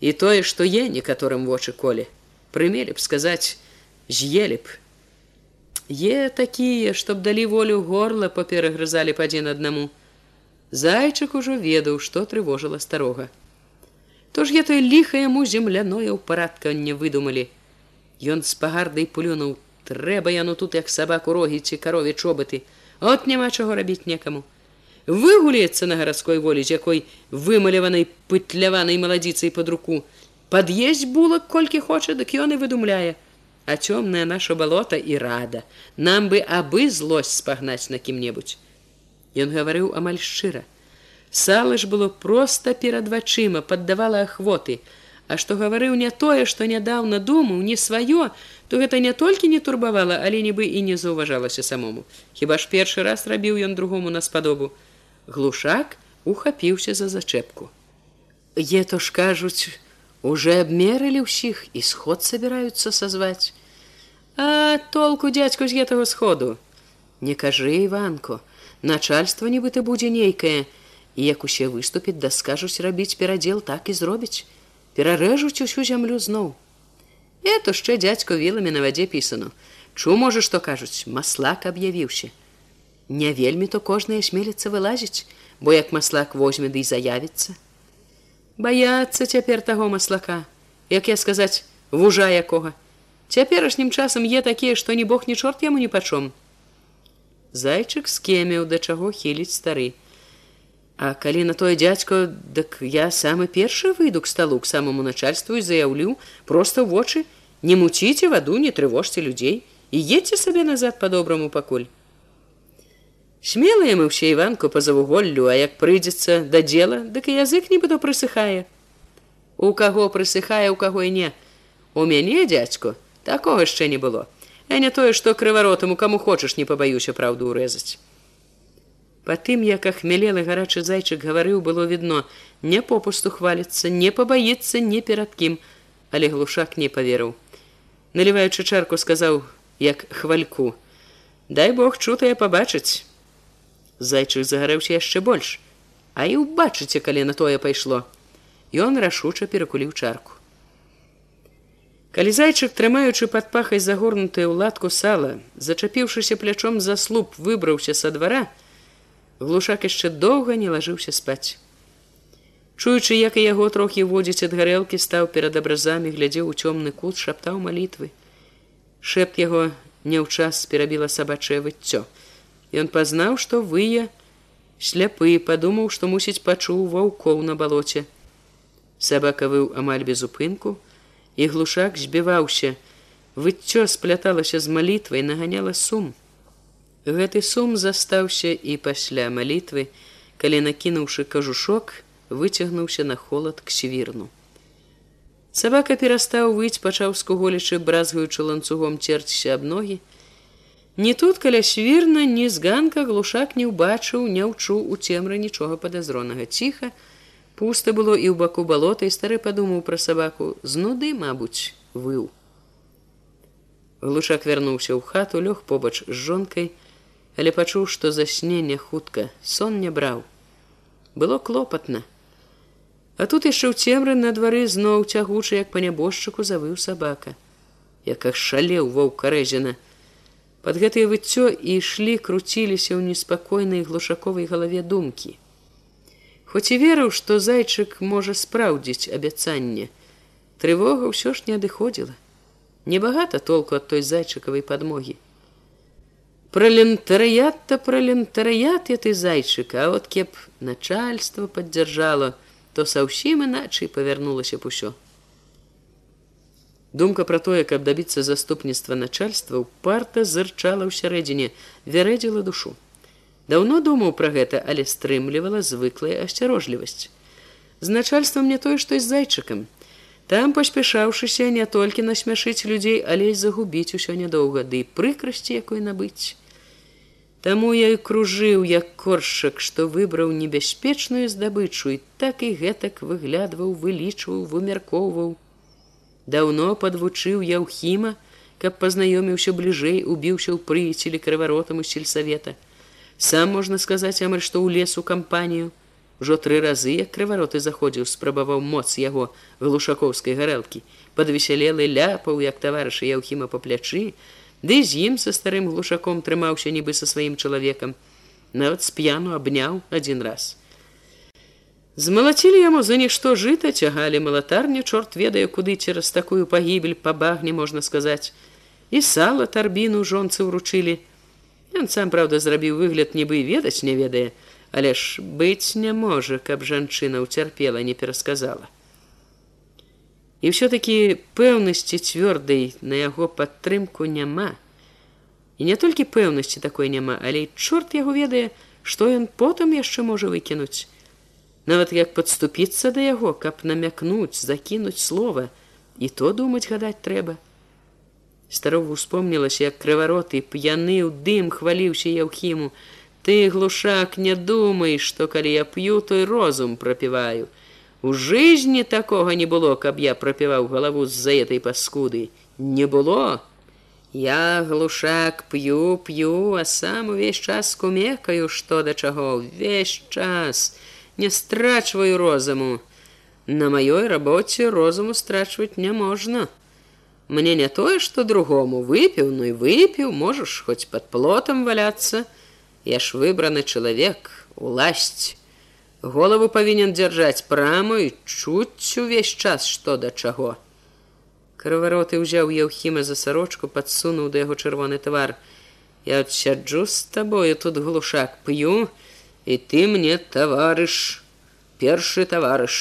і тое што е некаторым вочы коле прымелі б сказаць з'елі б Е такія, чтоб далі волю горла паперагрызалі па адзін аднаму. Зайчык ужо ведаў, што трывожыла старога. То ж я той ліха яму земляное ў парадканне выдумалі. Ён з пагардай плюнуў, трэба яно тут як сабаку рогі ці карові чобыты. От няма чаго рабіць некаму. Выгулецца на гарадской волі, з якой вымаляванай пытляванай маладзіцай пад руку. Пад'езь булак колькі хоча, дык ён і выдумляе а цёмная наша балота і рада. Нам бы абы злосць спагнаць на кім-небудзь Ён гаварыў амаль шчыра сала ж было проста перад вачыма паддавала ахвоты а што гаварыў не тое што нядаўна думаў не сваё то гэта не толькі не турбавала але нібы і не заўважалася самому. Хіба ж першы раз рабіў ён другому на спадобу глушак ухапіўся за зачэпку е то ж кажуць уже абмерылі ўсіх і сход собираюцца сазваць А толку дядзьку з гэтага сходу. Не кажы Іванку, начальство нібыта будзе нейкае, і як усе выступіць, да скажуць рабіць перадзел так і зробіць, перарэжуць усю зямлю зноў. Это яшчэ дядзьку віламі на вадзе пісану. Чу можа, што кажуць, маслак аб'явіўся. Не вельмі то кожная смеліцца вылазіць, бо як маслак возьме ды да заявіцца. Баяцца цяпер таго маслака, як я сказаць, вужа якога, цяперашнім часам е такія што ні бог ні чорт яму не пачом. Зайчык скемеў да чаго хіліць стары. А калі на тое дзядзько дык я самы першы выйду к сталу к самому начальству і заяўлю просто вочы не муціце ваду не трывожце людзей і едце сабе назад по-добраму пакуль смелыя мы ўсе іванку па завуголлю а як прыйдзецца да дзела дык і язык нібыто прысыхае. У каго прысыхае у каго і не. У мяне дзядзько такого яшчэ не было. А не тое што крываротаму каму хочаш не пабаюся праўду ўрэзаць. По тым як ахмялелы гарачы зайчык гаварыў было відно не попусту хваліцца не пабаіцца не перад кім. Але глушак не поверыў наліваючы чарку сказаў як хвальку дай бог чутае пабачыць зайчык загарэўся яшчэ больш а і ўбачыце калі на тое пайшло ён рашуча перакуліў чарку Калі зайчык, трымаючы пад пахай загорнутыя ў латку сала, зачапіўшыся плячом за слуп, выбраўся са двара, глушак яшчэ доўга не лажыўся спаць. Чуючы, як і яго трохі водзіць ад гарэлкі, стаў перад абразамі, глядзеў у цёмны кут, шаптаў малітвы. Шэпт яго не ў час перабіла сабачае выццё. Ён пазнаў, што вые сляпы, падумаў, што мусіць пачуў ваўкоў на балоце. Сабака выў амаль без упынку, і глушак збіваўся. Выццё спляталася з малітвай наганяла сум. Гэты сум застаўся і пасля малітвы калі накінуўшы кажушок выцягнуўся на холад к свірну. Сабака перастаў выць пачаў скуголічы бразгаючы ланцугом церціся аб ногі не тут каля свірна ні з ганка глушак не ўбачыў не ўчуў у цемры нічога падазронага ціха пуста было і ў баку балота і стары падумаў пра сабаку з нуды мабуць выў глушак вярнуўся ў хату лёг побач з жонкай але пачуў, што заснення хутка сон не браў. Было клопатна. А тут яшчэ ў цемры на двары зноў цягучы, як па нябожчыку завыў сабака, як шалеў воўк карэзіна. Пад гэтае выццё і ішлі, круціліся ў неспакойнай глушаковай галаве думкі. Хоць і верыў, што зайчык можа спраўдзіць абяцанне, трывога ўсё ж не адыходзіла. Небагата толку ад той зайчыкавай падмогі. Пралентарыят-то пралентарыят ты зайчык, а от кеп начальство паддзяржала, то са ўсім іначай павярнулася б усё. Думка пра тое, каб дабіцца заступніцтва начальства парта зырчала ў сярэдзіне, вярэдзіла душу. Даўно думаў пра гэта, але стрымлівала звыклая асцярожлівасць. З начальствам не тое, што з зайчыкам. Там паспяшаўшыся не толькі насмяшыць людзей, але і загубіць усё нядоўга, ды прыкрасці якой набыць. Таму я і кружыў як коршак, што выбраў небяспечную здабычу і так і гэтак выглядваў, вылічваў, вымяркоўваў. Даўно падвучыў я ўхіма, каб пазнаёміўся бліжэй, убіўся ў прыяцелі крываротам у сельсавета. Сам можна сказаць амаль што ў лесу кампанію. Ужо тры разы, як крывароты заходзіў, спрабаваў моц яго глушакоўскай гарэлкі, падвесялелы ляпаў, як таварышы яўхіма па плячы, Ды з ім са старым глушаком трымаўся нібы са сваім чалавекам, нават з п'яну абняў адзін раз. Змалацілі яму за нішто жыта, цягалі малатарню, чорт ведае, куды цераз такую пагібель па багне можна сказаць. І сала тарбіну жонцы ўручылі. Ён сам праўда зрабіў выгляд нібы ведаць не ведае, але ж быць не можа, каб жанчына ўцярпела не перасказала. І ўсё-такі пэўнасці цвёрдай на яго падтрымку няма. І не толькі пэўнасці такой няма, але і чорт яго ведае, што ён потым яшчэ можа выкінуць. Нават як падступіцца да яго, каб намякнуць, закінуць слова, і то думаць гадаць трэба. Старову успомнілася, як крывароты п'яны ў дым хваліўся яўхіму. Ты глушак не думай, што калі я п'ю, той розум прапіваю. У жизни такога не было, каб я прапіваў галаву з-за этой паскуды. Не было. Я глушак п'ю, п'ю, а сам увесь час кумекаю, што да чаго, увесь час не страчваю розуму. На маёй рабоце розуму страчваць не можна. Мне не тое, што другому выпіў, ну і выпіў, можаш хоць пад плотам валяцца. Я ж выбраны чалавек, уласць голову павінен дзяржаць праму і чуць увесь час што да чаго крывароты ўзяў яўхіма за сарочку падсунуў да яго чырвоны твар я сяджу з табою тут глушак п'ю і ты мне таварыш першы таварыш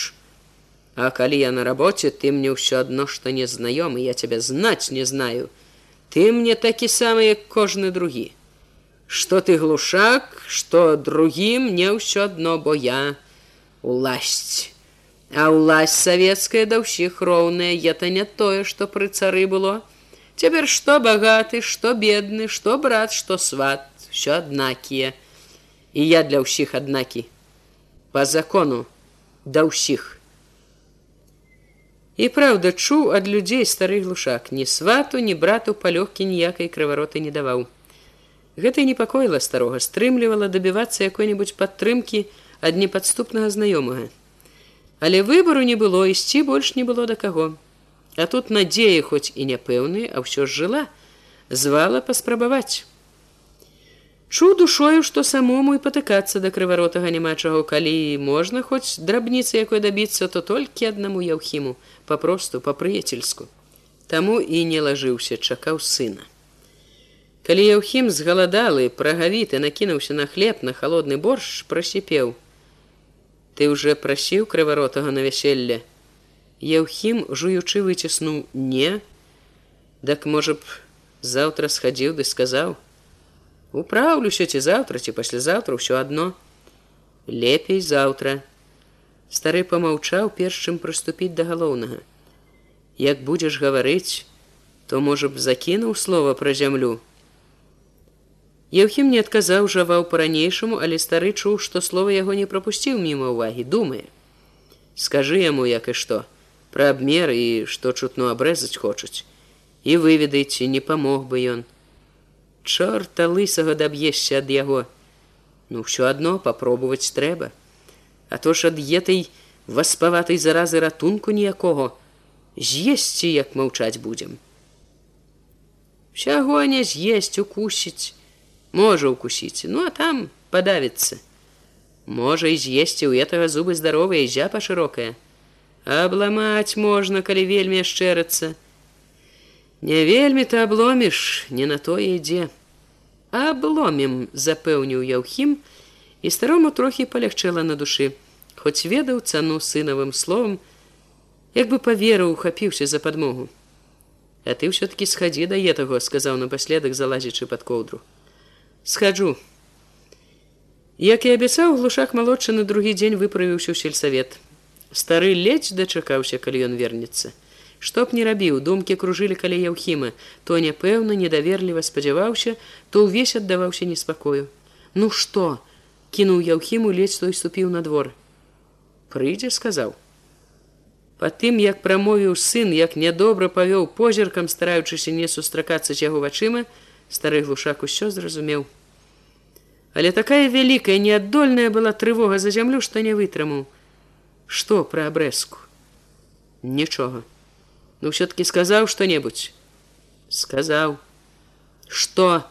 а калі я на рабоце ты мне ўсё адно што незнаёмы я цябе знаць не знаю. Ты мне такі самы як кожны другі что ты глушак что другім не ўсё адно бо я уласць а ўласць савецкая да ўсіх роўная это не тое что пры цары было. Цяпер что багаты что бедны что брат что сват все аднакія і я для ўсіх аднакі по закону да ўсіх і праўда чуў ад людзей стары глушак ні свату ні брату палёгкі ніякай крывароты не даваў Гэта непакоіла старога стрымлівала дабівацца якой-небудзь падтрымкі ад непадступнага знаёмага. Але выбару не было ісці больш не было да каго. А тут надзея хоць і няпэўны, а ўсё ж жыла, звала паспрабаваць. Чу душою, што самому і патыкацца да крываротага няма чаго, калі можна хоць драбніцы якой дабіцца, то толькі аднаму яўхіму, папросту па-прыяцельску. Таму і не лажыўся, чакаў сына. Калі Яўхім згаладалы, прагавіты накінуўся на хлеб на холодны борщ прасіпеў. Ты ўжо прасіў крываротага на вяселле. Яўхім жуючы выціснуў не, Дак можа б заўтра схадзіў ды сказаў: Управлюся ці заўтра ці паслязаўтра ўсё адно. Лепей заўтра. Стары помаўчаў перш чым прыступіць да галоўнага. Як будзеш гаварыць, то можа б закінуў слова пра зямлю. Еўхім не адказаў жаваў па-ранейшаму, але стары чуў, што слова яго не прапусціў міма ўвагі, думае. Скажы яму, як і што, пра абмер і што чутно абрэзаць хочуць. І выведайце, не памог бы ён. Чорта лысага даб'ешся ад яго ну ўсё адно попробовать трэба а то ж ад етай васпаватай заразы ратунку ніякого. З'есці як маўчаць будзем Усяго не з'есць укусіць можа укусіць ну а там падавіцца можа і з'есці ў гэтага зубы здаровыя зяпа шырокая абламаць можна калі вельмі яшчэрацца не вельмі ты абломіш не на тое ідзе. Абломім запэўніў яўхім і старому трохі палягчэла на душы. Хоць ведаў цану сынавым словам як бы паверыў ухапіўся за падмогу. А ты ўсё-таки схадзі да етаго сказаў напаследак залазячы под коўдру. Схаджу як і абяцаў глушак малодшы на другі дзень выправіўся ў сельсавет. Стары ледзь дачакаўся калі ён вернецца што б не рабіў думкі кружылі каля яўхіма то няпэўна недаверліва спадзяваўся то ўвесь аддаваўся неспакою ну што кінуў яўхіму ледзь той ступіў на двор прыйдзе сказаў Па тым, як прамовіў сын, як нядобра павёў позіркам, стараючыся не сустракацца з яго вачыма, стары глушак усё зразумеў. Але такая вялікая неаддольная была трывога за зямлю, што не вытрымаў. Што пра абрэзку? Нічога. Ну ўсё-ткі сказаў што-небудзь. сказаў: Што?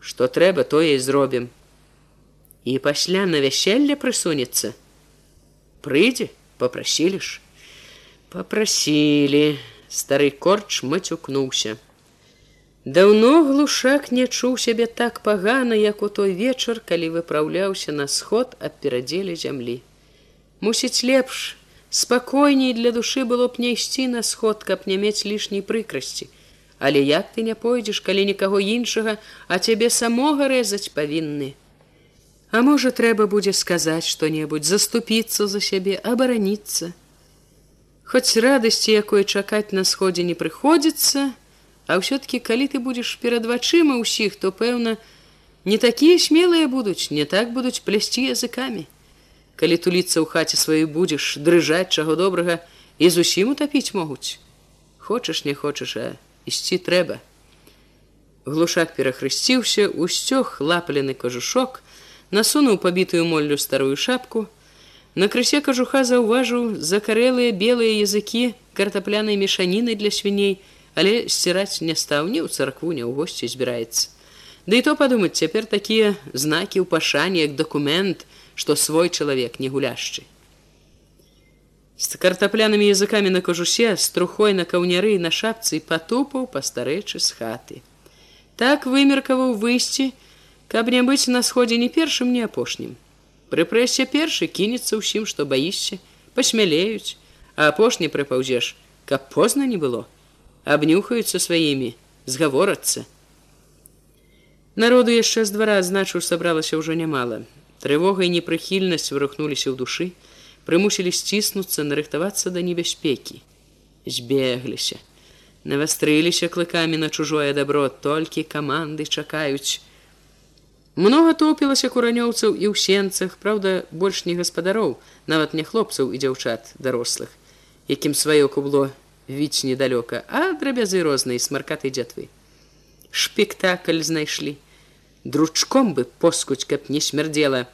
Што трэба, тое і зробім. І пасля на вяселле прысунецца. Прыйдзе, попрасілі ж попросілі стары корч мацюкнуўся даўно глушак не чуў сябе так пагана як у той вечар калі выпраўляўся на сход ад перадзелі зямлі мусіць лепш спакойней для душы было б не ісці на сход каб не мець лішняй прыкрасці. Але як ты не пойдзеш калі нікаго іншага а цябе самога рэзаць павінны. А можа трэба будзе сказаць што-небудзь заступіцца за сябе абараніцца. Хоць радасці, якой чакаць на сходзе не прыходзіцца, а ўсё-ткі калі ты будзеш перад вачыма ўсіх, то пэўна, не такія смелыя будуць, не так будуць плясці языкамі. Калі туліцца ў хаце сваёй будзеш дрыжаць чаго добрага і зусім утапіць могуць. Хочаш, не хочаш, а ісці трэба. Глушак перахрысціўся, усцёг лаплены кажушок, насунуў пабітую моллю старую шапку, На крысе кажуха заўважыў закарэлыя белыя языкі картаплянай мешаніны для свіней, але сціраць не стаў ні ў царкву, ні ў госці збіраецца. Ды і то падумаць цяпер такія знакі ў пашане як дакумент, што свой чалавек не гуляшчы. З картаплянымі языкамі на кажусе з трухой на каўняры на шапцы патупаў пастарэчы з хаты. Так вымеркаваў выйсці, каб не быць на сходзе ні першым, ні апошнім. Прыпрэсся першы кінецца ўсім, што баішся, пасмялеюць, а апошні прыпаўзеш, каб позна не было, абнюхаюцца сваімі, згаворацца. Народу яшчэ з двара значу сабралася ўжо нямала. Трывога і непрыхільнасць вырухнуліся ў душы, прымусілі сціснуцца, нарыхтавацца да небяспекі. Збегліся, навастрыліся клыкамі на чужое дабро, толькі каманды чакаюць, Многа топілася куранёўцаў і ў сенцах, праўда, больш не гаспадароў, нават не хлопцаў і дзяўчат дарослых, якім сваё кубло віць недалёка, а драбязы рознай смаркатай дзятвы. Шпектакль знайшлі. Дручком бы поскуць, каб не смярдзела.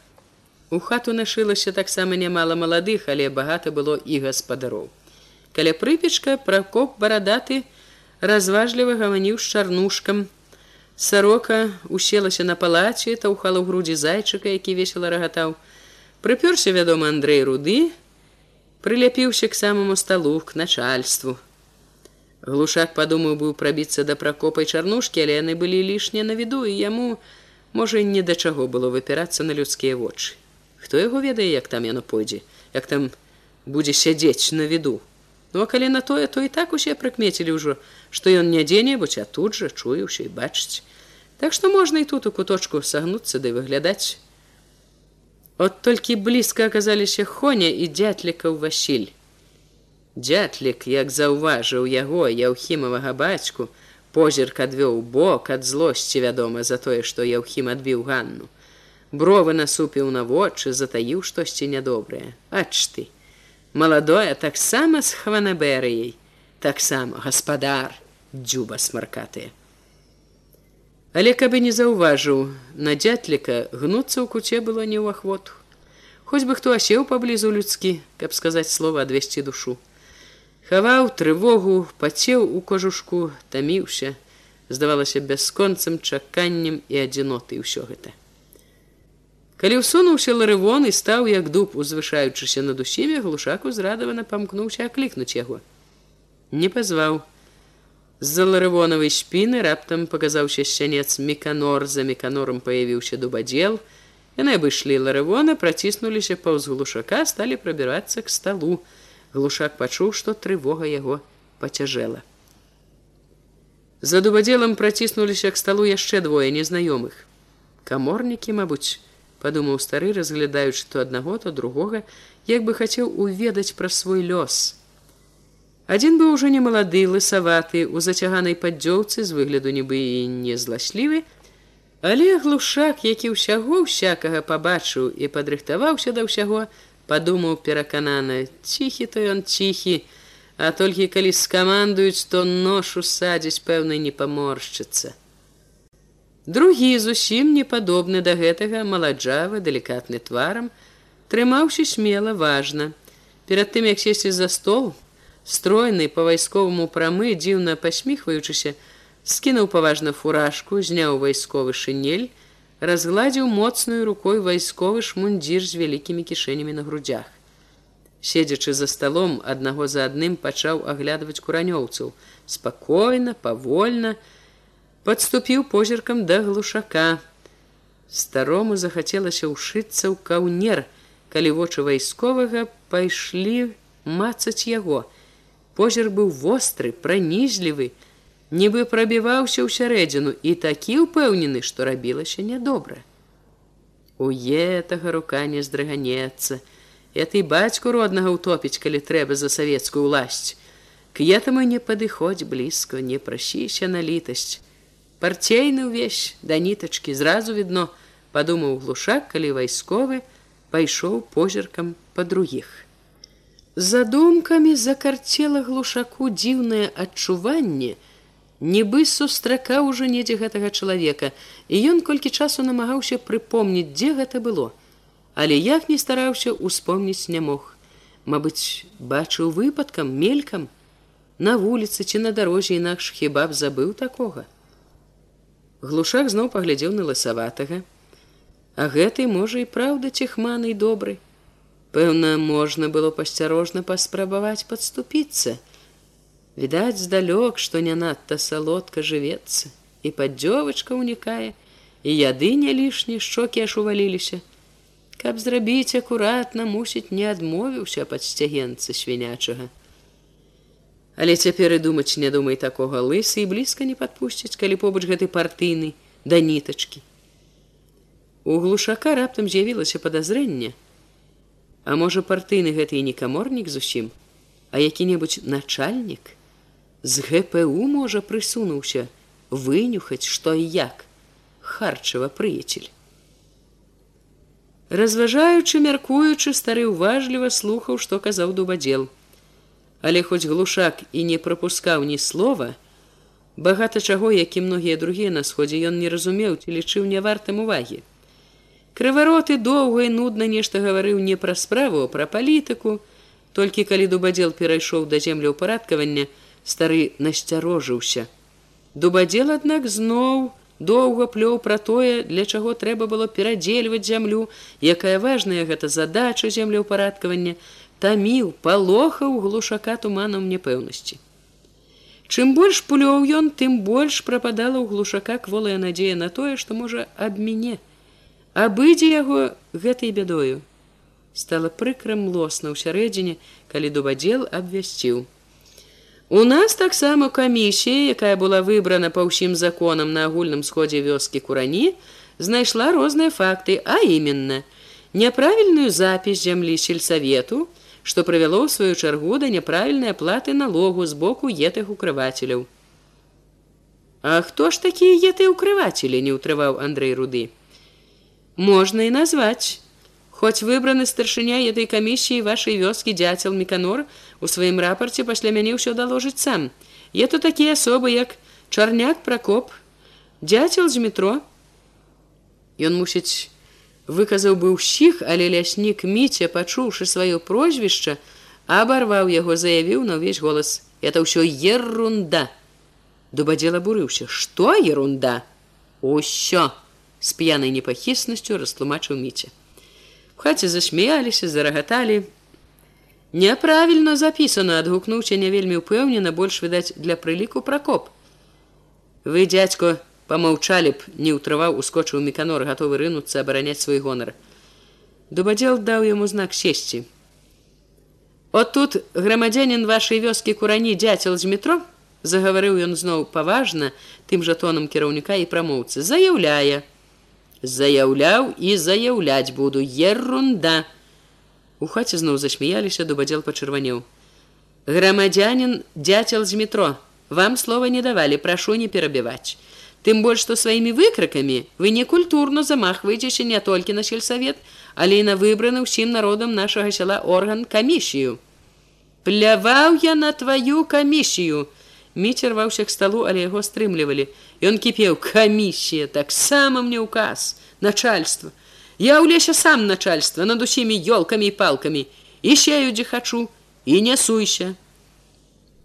У хату нашылася таксама нямала маладых, але багата было і гаспадароў. Каля прыпечка пракоп барадаты разважліва гаманіў з чарнушкам, Сарока уселася на палаце, таўхала ў грудзі зайчыка, які весела рагатаў. Прыпёрся, вядома, Андрэй руды, прыляпіўся к самому сталу к начальству. Глушак падумаў быў прабіцца да пракопай чарнушкі, але яны былі лішне на віду і яму можа ні да чаго было выпірацца на людскія вочы. Хто яго ведае, як там яно пойдзе, як там будзе сядзець на віду. Ну а калі на тое, то і так усе прыкмецілі ўжо, што ён не дзе-небудзь, а тут жа чуе ўсё і бачыць. Так што можна і тут у куточку сагнуцца ды выглядаць. От толькі блізка аказаліся Хоня і дзятлікаў Васіль. Дзятлік, як заўважыў яго яўхімавага бацьку, позірк адвёў бок ад злосці, вядома, за тое, што яўхім адбіў ганну. Бровы насупіў на вочы, затаіў штосьці нядобрае. Ач ты! маладое таксама з хванаберыяй таксама гаспадар дзюба смаркатыя Але каб і не заўважыў, на дзятліка гнуцца ў куце было не ў ахвоту. Хоць бы хто асеў паблізу людскі, каб сказаць слова адвесці душу. Хаваў трывогу, пацеў у кожушку, таміўся, здавалася бясконцым чаканнем і адзіноты ўсё гэта. Калі ўсунуўся ларывон і стаў як дуб, узвышаючыся над усімі, глушак узрадавана памкнуўся аклікнуць яго. Не пазваў. З-за ларывонавай спіны раптам паказаўся сянец меканор, за меканорам паявіўся дубадзел. Яны абышлі ларывона, праціснуліся паўз глушака, сталі прабірацца к сталу. Глушак пачуў, што трывога яго пацяжэла. За дубадзелам праціснуліся к сталу яшчэ двое незнаёмых. Каморнікі, мабуць, падумаў стары, разглядаючы то аднаго, то другога, як бы хацеў уведаць пра свой лёс. Адзін быў ужо немалады, лысаваты, у зацяганай паддзёўцы з выгляду нібы і незласлівы, але глушак, які ўсяго ўсякага пабачыў і падрыхтаваўся да ўсяго, падумаў пераканана: ціхі то ён ціхі, А толькі калі скамандуюць, то ношу садзіць пэўна не паморшчыцца. Другі зусім не падобны да гэтага маладжавы, далікатны тварам, трымаўся смела важна. Перад тым, як сесці за стол, стройны па-вайсковаму прамы, дзіўна пасміхваючыся, скінуў паважна фуражку, зняў вайсковы шынель, разгладзіў моцную рукой вайсковы шмундзір з вялікімі кішэнямі на грудях седзячы за сталом аднаго за адным пачаў аглядваць куранёўцаў спакойна павольна подступіў позіркам да глушака. Старому захацелася ўшыцца ў каўнер. Калі вочы вайсковага пайшлі мацаць яго. Позір быў востры пранізлівы нібы прабіваўся ў сярэдзіну і такі ўпэўнены што рабілася нядобра. У етага рука не здрыганецца. Я ты бацьку роднага ўтопіць, калі трэба за савецкую ўласць. К этому не падыходзь блізко, не прасіся на літасць. Парцейны ўвесь да нітачкі зразу відно, падумаў глушак, калі вайсковы пайшоў позіркам па другіх. За думкамі закарцела глушаку дзіўнае адчуванне, нібы сустракаў ужо недзе гэтага чалавека, і ён колькі часу намагаўся прыпомніць, дзе гэта было. Але як не стараўся успомніць не мог. Мабыць бачыў выпадкам мелькам. На вуліцы ці на дарозе інакш хіба б забыў такога глушак зноў паглядзеў на ласаватага а гэтай можа і праўда цехманы добры. Пэўна можна было пасцярожна паспрабаваць подступіцца відаць здалёк што не надта салодка жывецца. І паддзёвачка унікае і яды не лішні шчокі аж уваліліся. Каб зрабіць акуратна мусіць не адмовіўся пад сцягенцы свінячага але цяпер і думаць не думай такога лысы і блізка не падпусціць калі побач гэты партыйны да нітачкі. У глушака раптам з'явілася падазрэнне. А можа партыйны гэты і не каморнік зусім а які-небудзь начальнік? З гпу можа прысунуўся вынюхаць што і як. Харчава прыяцель. Разважаючы мяркуючы стары уважліва слухаў што казаў дубадзел але хоць глушак і не прапускаў ні слова багата чаго як і многія другія на сходзе ён не разумеў ці лічыў не вартым увагі. Крывароты доўга і нудна нешта гаварыў не пра справу пра палітыку. Толькі калі дубадзел перайшоў да землі ўпарадкавання стары насцярожыўся. Дубадзел аднак зноў доўга плёў пра тое, для чаго трэба было перадзельваць зямлю, якая важная гэта задача землеўпарадкавання, таміў, палохаў глушака туманам няпэўнасці. Чым больш пулёў ён, тым больш прападала ў глушака кволая надзея на тое, што можа аб мяне. Абыдзе яго гэтай бядою. Стала прыкрам лосна ў сярэдзіне, калі дубадзел абвясціў. У нас таксама камісія, якая была выбрана па ўсім законам на агульным сходзе вёскі курані, знайшла розныя факты, а именно няправільную запіс зямлі сельсавету, што прывяло ў сваю чаргу да няправільнай аплаты налогу з боку етых укрывацеляў. А хто ж такія еты укрывацелі не ўтрываў Андрей руды. Можна і назваць. Хоць выбраны старшыня этой камісіі вашай вёскі дзяцел меканор у сваім рапарце пасля мяне ўсё даложыць сам. Я то такія асобы, як чарняк пракоп, Дзяцел з метро. Ён мусіць выказаў бы ўсіх, але ляснік міця, пачуўшы сваё прозвішча, абарваў яго, заявіў на ўвесь голас: это ўсё ерунда. Дубадзел абурыўся: што ерунда? Усё з п'янай непахіснасцю растлумачыў міця. В хаце засмяяліся, зарагаталі. Няправільна запісана, адгукнуўся не вельмі ўпэўнена, больш відаць для прыліку пракоп. Вы дядзько помаўчалі б, не ўтрываў ускочыў меканор, гатовы рынуцца абараняць свой гонар. Дубадзел даў яму знак сесці. От тут грамадзянин вашай вёскі курані дзяцел з метро, загаварыў ён зноў паважна тым жа тонам кіраўніка і прамоўцы, заяўляе, заяўляў і заяўляць буду ерунда. У хаце зноў засмяяліся, дубадзел пачырванеў. Грамадзянин дзяцел з метро, вам слова не давалі, прашу не перабіваць. Тым больш што сваімі выкракамі вы некультурна замахваецеся не толькі на сельсавет, але і на выбраны ўсім народам нашага сяла орган камісію. Пляваў я на тваю камісію. Міцер рваўся к сталу, але яго стрымлівалі. Ён кіпеў камісія, таксама мне указ, начальство. Я ў лесе сам начальства над усімі ёлкамі і палкамі і сею дзе хачу і не суйся.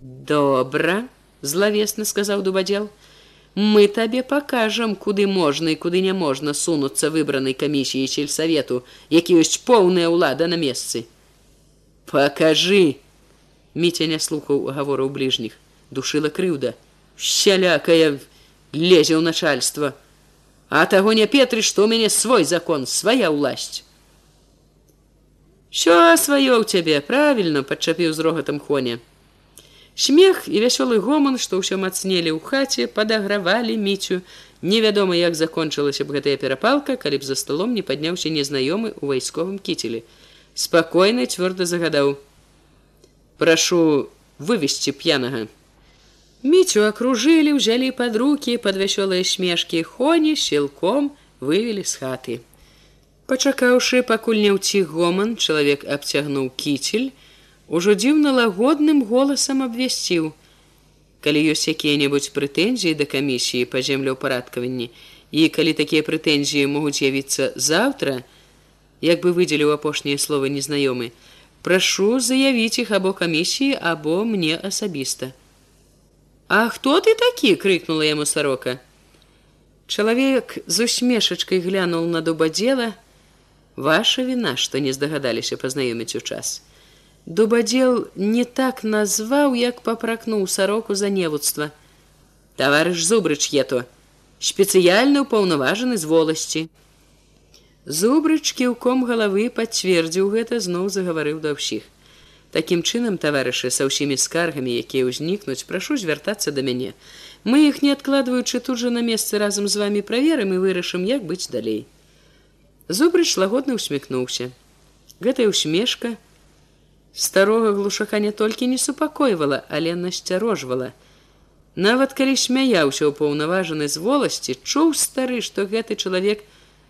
Добра, злавесна сказаў дубадзел. Мы табе пакажам, куды можна і куды не можна сунуцца выбранай камісіі сельсавету, які ёсць поўная ўлада на месцы. Пакажы! Міця не слухаў гавораў бліжніх, душыла крыўда, сялякая лезе ў начальства. А таго не петры, што ў мяне свой закон, свая ўласць. Що сваё ў цябе правільна падчапіў з рогатам хоне. Смех і вясёлы гоман, што ўсё мацнелі ў хаце, падагравалі міцю. Невядома, як закончылася б гэтая перапалка, калі б за сталом не падняўся незнаёмы ў вайсковым кіцелі. Спакойна цвёрда загадаў: « Прашу вывесці п'янага. Міцю акружылі, узялі пад рукі пад вясёлыя смешкі хоні сілком вывелі з хаты. Пачакаўшы, пакуль не ўці гоман, чалавек абцягнуў кіцель, ужо дзіўна лагодным голасам абвясціў: Калі ёсць якія-небудзь прэтэнзіі да камісіі па землеўпарадкаванні і калі такія прэтэнзіі могуць з'явіцца заўтра, як бы выдзеліў апошнія словы незнаёмы, прашу заявіць іх або камісіі або мне асабіста. А хто ты такі крыкнула яму сарока. Чалавек з усмешачкай глянул на дубадзела, ваша віна, што не здагадаліся пазнаёміць у час. Дубадзел не так назваў, як папракнуў сароку за невудства. Таварыш зубрыч ето, спецыяльны ўпаўнаважаны з воласці. Зубрычкі ў ком галавы пацвердзіў гэта зноў загаварыў да ўсіх. Такім чынам, таварышы са ўсімі скаргамі, якія ўзнікнуць, прашу звяртацца да мяне. Мы іх не адкладваючы тут жа на месцы разам з вами праверым і вырашым, як быць далей. Зубрыч лагодна усміхнуўся. Гэтая усмешка старога глушака не толькі не супакойвала, але насцярожвала. Нават калі смяяўся ў паўнаважаны з воласці, чуў стары, што гэты чалавек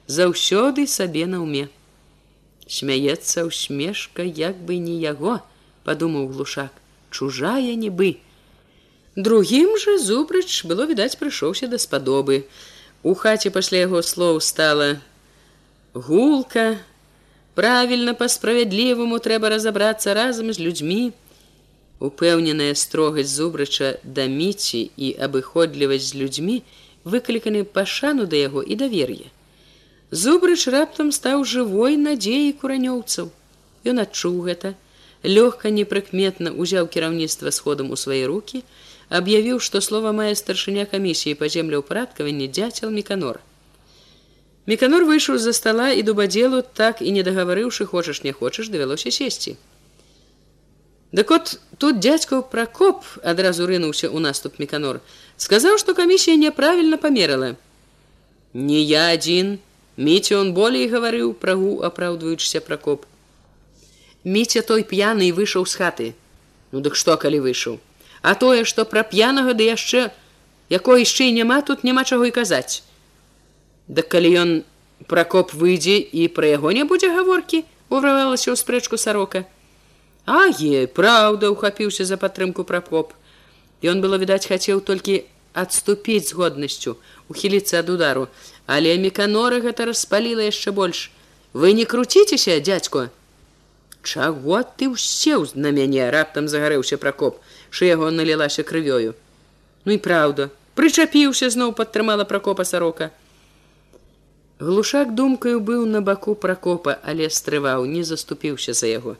заўсёды сабе на ўме. Смяецца усмешка як бы не яго подумаў глушак. Чужая нібы другім жа зубрач было відаць прыйшоўся да спадобы. У хаце пасля яго слоў стала гулка правільна по справядліваму трэба разабрацца разам з людзьмі упэўненая строгасць зубрача да міці і абыходлівасць з людзьмі выкліканы пашану да яго і давер'е Зубрыч раптам стаў жывой надзеяй куранёўцаў. Ён адчуў гэта, лёгка непрыкметна ўзяў кіраўніцтва сходам у свае руки, аб'явіў, што слова мае старшыня камісіі па землеўпарадкаванні дзяцел меканор. Меканор выйшаў з-за стола і дубадзелу, так і не дагаварыўшы хочаш не хочаш, давялося сесці. Дык от тут дядзькаў пракоп адразу рынуўся ў наступ меканор, сказаў, што камісія няправільна памерала. Не я адзін, Міця он болей гаварыў прагу апраўдваючыся пракоп. Міця той п'яны выйшаў з хаты. Ну дык што калі выйшаў, А тое, што пра п'янага ды яшчэ якой яшчэ і няма тут няма чаго і казаць. Дак калі ён пракоп выйдзе і пра яго не будзе гаворкі, урвалася ў спрэчку сарока. Аге, праўда, ухапіўся за падтрымку пракоп. Ён было відаць хацеў толькі адступіць з годнасцю, ухіліцца ад удару, але меканоры гэта распаліла яшчэ больш. Вы не круціцеся, дядзько. Чаго ты ўсеў на мяне, раптам загарэўся пракоп, шы яго налілася крывёю. Ну і праўда, прычапіўся зноў падтрымала пракопа сарока. Глушак думкаю быў на баку пракопа, але стрываў, не заступіўся за яго.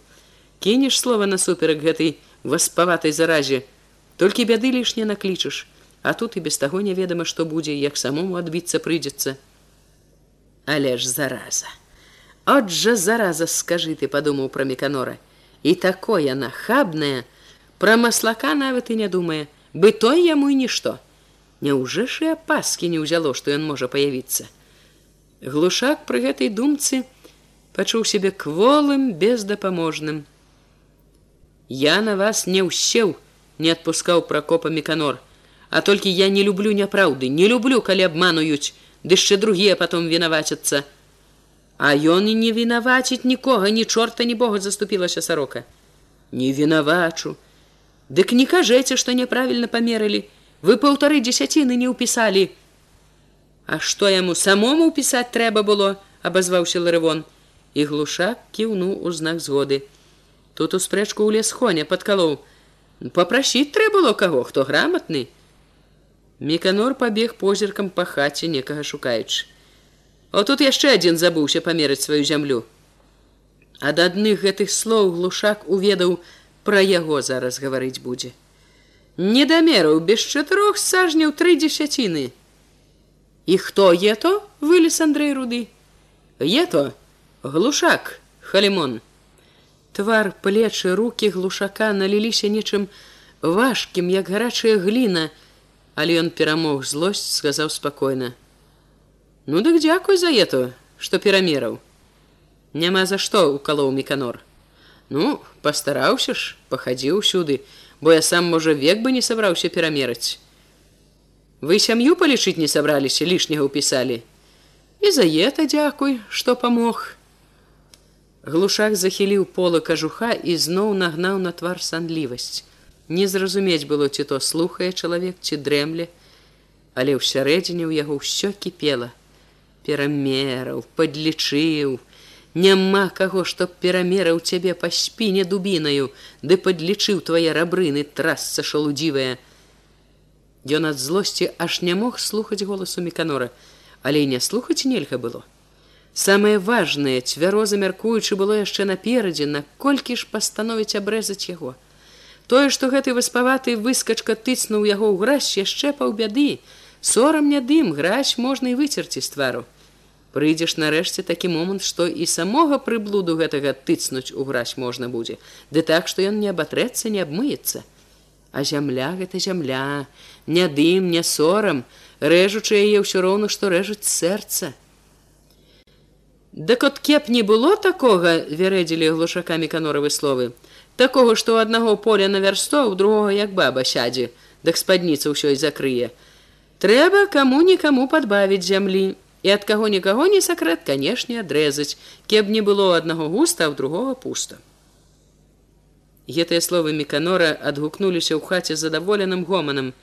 Кінеш слова насуперак гэтай васпаватай заразе, толькі бяды лішне наклічаш, а тут і без таго неведама, што будзе, як самому адбіцца прыйдзецца. Але ж зараза. От жа зараза скажы ты падумаў пра меканора. І такое нахабнае, пра маслака нават і не думае, бы той яму і нішто. Няўжо ж і апаскі не ўзяло, што ён можа паявіцца. Глушак пры гэтай думцы пачуў сябе кволым бездапаможным. Я на вас не ўсеў, не адпускаў пракопа меканор, А толькі я не люблю няпраўды, не люблю, калі абмануюць, ды яшчэ другія потом вінавацяцца. А ён і не вінаваціць нікога, ні чорта ні бога заступілася сарока. Не вінавачу. Дык не кажэце, што няправільна памерылі, вы паўтары дзесяціны не ўпісалі, А што яму самому пісаць трэба было, абазваўся ларывон і глушак кіўнуў у знак згоды. Тут у спрэчку ў лес хоня падкалоў попрасіць трэ было каго, хто граматны. Меканор пабег позіркам па хаце некага шукаючы. О тут яшчэ адзін забыўся памерыць сваю зямлю. Ад адных гэтых слоў глушак уведаў пра яго зараз гаварыць будзе. Недамераў без чатырох сажняў тры дзесяціны. І хто ето вылез Андрей руды ето глушак халімон. Твар плечы руки глушака наліліся нечым важкім як гарачая гліна. Але ён перамог злосць сказаў спакойна ну дык дзякуй за ето что перамераў няма за што укалоў меканор ну пастараўся ж пахадзіў сюды бо я сам можа век бы не сабраўся перамераць Вы сям'ю палічыць не сабраліся лішняга ўпісалі. І за это дзякуй, што памог. Глушак захіліў пола кажуха і зноў нагнаў на твар санлівасць. Не зразумець было, ці то слухае чалавек ці дрэмле, але ўсярэдзіне ў яго ўсё кіпела. Перамераў, падлічыў, Няма каго, што перамераў цябе па спіне дубінаю, ды падлічыў твае рабрыны трасца шалудзівая. Ён ад злосці аж не мог слухаць голасу меканора, але і не слухаць нельга было. Самае важнае, цвяроза мяркуючы было яшчэ наперадзе, наколькі ж пастановіць абрэзаць яго. Тое, што гэты васпаваты выскачка тыцнуў яго ў гразь яшчэ паўбяды, сорам не дым, гразь можна і выцерці з твару. Прыйдзеш нарэшце такі момант, што і самога прыблуду гэтага тыцнуць у гразь можна будзе, ды так, што ён не абатрэцца, не абмыецца. А зямля гэта зямля, не дым, не сорам, рэжучы яе ўсё роўна, што рэжуць сэрца. Дык от кеп не было такога, вярэдзілі глушакамі каноравы словы. Такога, што ў аднаго поля на вярсто, у другога як баба сядзе, дык спадніца ўсё і закрые. Трэба каму-нікаму падбавіць зямлі. І ад каго нікаго не сакрэт, канешне, адрэзаць, кеб не было аднаго густа, а ў другога пуста. Гэтыя словы меканора адгукнуліся ў хаце задаволеным гоманам.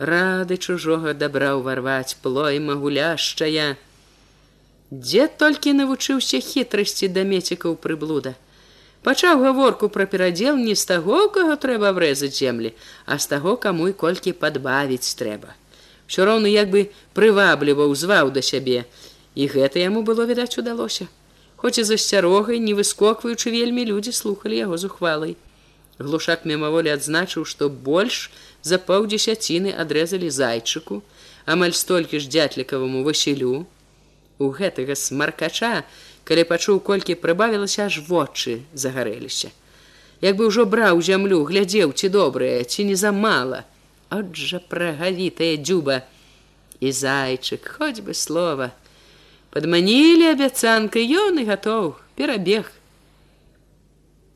Рады чужога дабра ўварваць плойма гуляшчая. Дзе толькі навучыўся хітрасці да мецікаў прыблуда. Пачаў гаворку пра перадзел не з таго, каго трэба врэзаць землі, а з таго, каму і колькі падбавіць трэба. Усё роўна як бы прывабліваў зваў да сябе, і гэта яму было відаць удалося хоць і засцярогай не выскокваючы вельмі людзі слухали яго зухвалай глушак мімаволі адзначыў што больш за паўдзесяціны адрэзалі зайчыку амаль столькі ж дзятлікаваму васілю. У гэтага смаркача калі пачуў колькі прыбавілася аж вочы загарэліся. Як бы ўжо браў зямлю глядзеў ці добрае ці не замала. Отжа прагавітая дзюба. І зайчык хоць бы слова. Падманілі абяцанкай ён і гатоў. Перабег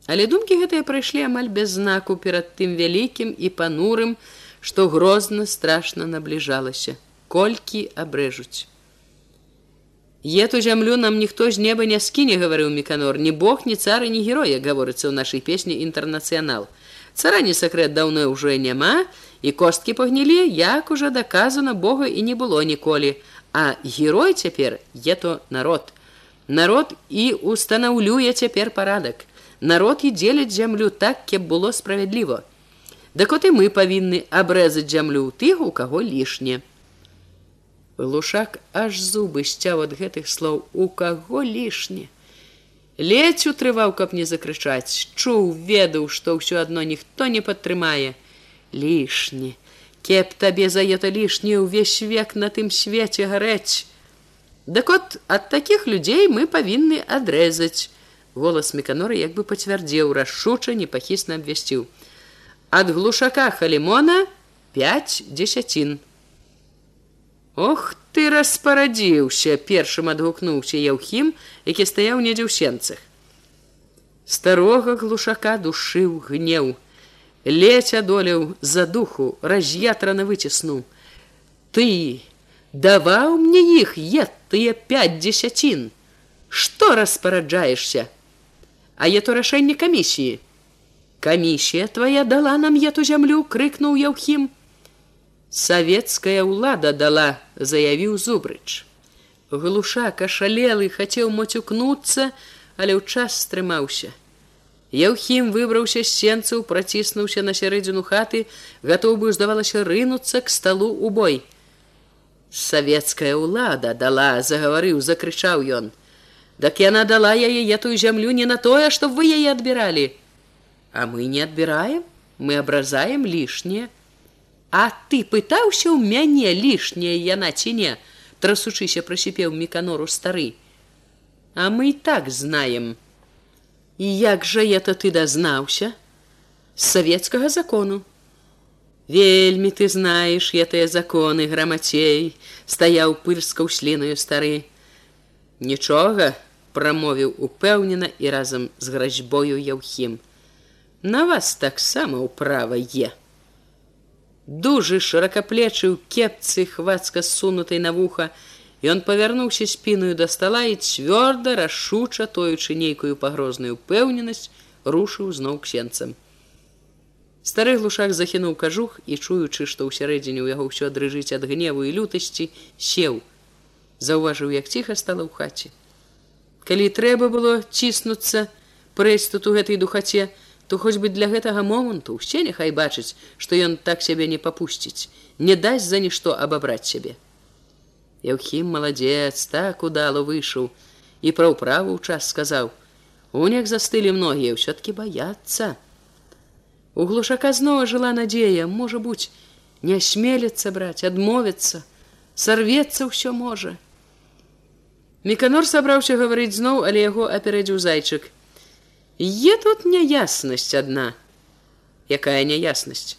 але думкі гэтыя прайшлі амаль без знаку перад тым вялікім і панурым што грозна страшна набліжалася колькі абрэжуць ету зямлю нам ніхто з неба не скіне гаварыў меканор ні бог ні цары ні герой як гаворыцца ў нашай песні інтэрнацыянал цара не сакрэт даўно ўжо няма і косткі пагнілі, як уже даказана Бога і не было ніколі. А герой цяпер е то народ. Народ і устанаўлюе цяпер парадак. Народ і дзеляць зямлю так, кеп было справядліва. Дык от і мы павінны абрэзаць зямлю ў тых, у каго лішне. Лушак аж зубы сцяў ад гэтых слоў, у каго лішне. Ледзь утрываў, каб не закрычаць, чуў, ведаў, што ўсё адно ніхто не падтрымае лішні. Кеп табе за это лішні ўвесь век на тым свеце гарэць. Дык от ад такіх людзей мы павінны адрэзаць. Голас меканоры як бы пацвярдзеў, рашуча непахісна абвясціў. Ад глушака халімона 5 дзесяцін. Ох ты распарадзіўся, першым адгукнуўся Яўхім, які стаяў недзе ў сенцах. Старога глушака душыў гнеў ледзь адолеў за духу раз'ятрана выціснуў ты даваў мне іх е тыя пять дзесяцін что распараджаешься а я то рашэнне камісіі камісія твоя дала нам эту зямлю крыкнуў яўхім савецкая ўлада дала заявіў зубрыч глушак ашалелы хацеў моцюкнуцца але ў час стрымаўся Яўхім выбраўся з сенцаў, праціснуўся на сярэдзіну хаты, гатоў бы здавалася рынуцца к сталу ў бой. Савецкая ўлада дала, загаварыў, закрычаў ён. Дак яна дала яе этую зямлю не на тое, што вы яе адбіралі. А мы не адбіраем, мы абразаем лішнее. А ты пытаўся ў мяне лішняе яна ці не, трасучыся прасіпеў міканору стары. А мы і так знаем, І як жа это ты дазнаўся з савецкага закону. Вельмі ты знаеш гэтыя законы грамацей, стаяў пырскаў слінаю стары. Нічога прамовіў упэўнена і разам з гразьбою яўхім. На вас таксама ўправа е. Дужы шыракаплечыў кепцы хвацка сунутай на вуха, Ён павярнуўся спіную да стала і цвёрда рашуча тоючы нейкую пагрозную пэўненасць рушыў зноў ксенцам. Стары глушак захінуў кажух і чуючы, што ўсярэдзіне ў яго ўсё дрыжыць ад гневу і лютасці сеў, заўважыў, як ціха стала ў хаце. Калі трэба было ціснуцца прэць тут у гэтай духаце, то хоць бы для гэтага моманту ўсе няхай бачыць, што ён так сябе не папусціць, не дасць за нішто абабраць сябе. Яўхім маладзец так удало выйшаў і пра ўправу ў час сказаў: Унек застылі многія ўсё-ткі баяцца. У глушака знова жыла надзея, можа быць, не асмелецца браць, адмовіцца, сарвецца ўсё можа. Меканор сабраўся гаварыць зноў, але яго апярэдзіў зайчык. Е тут няяснасць адна, якая няяснасць.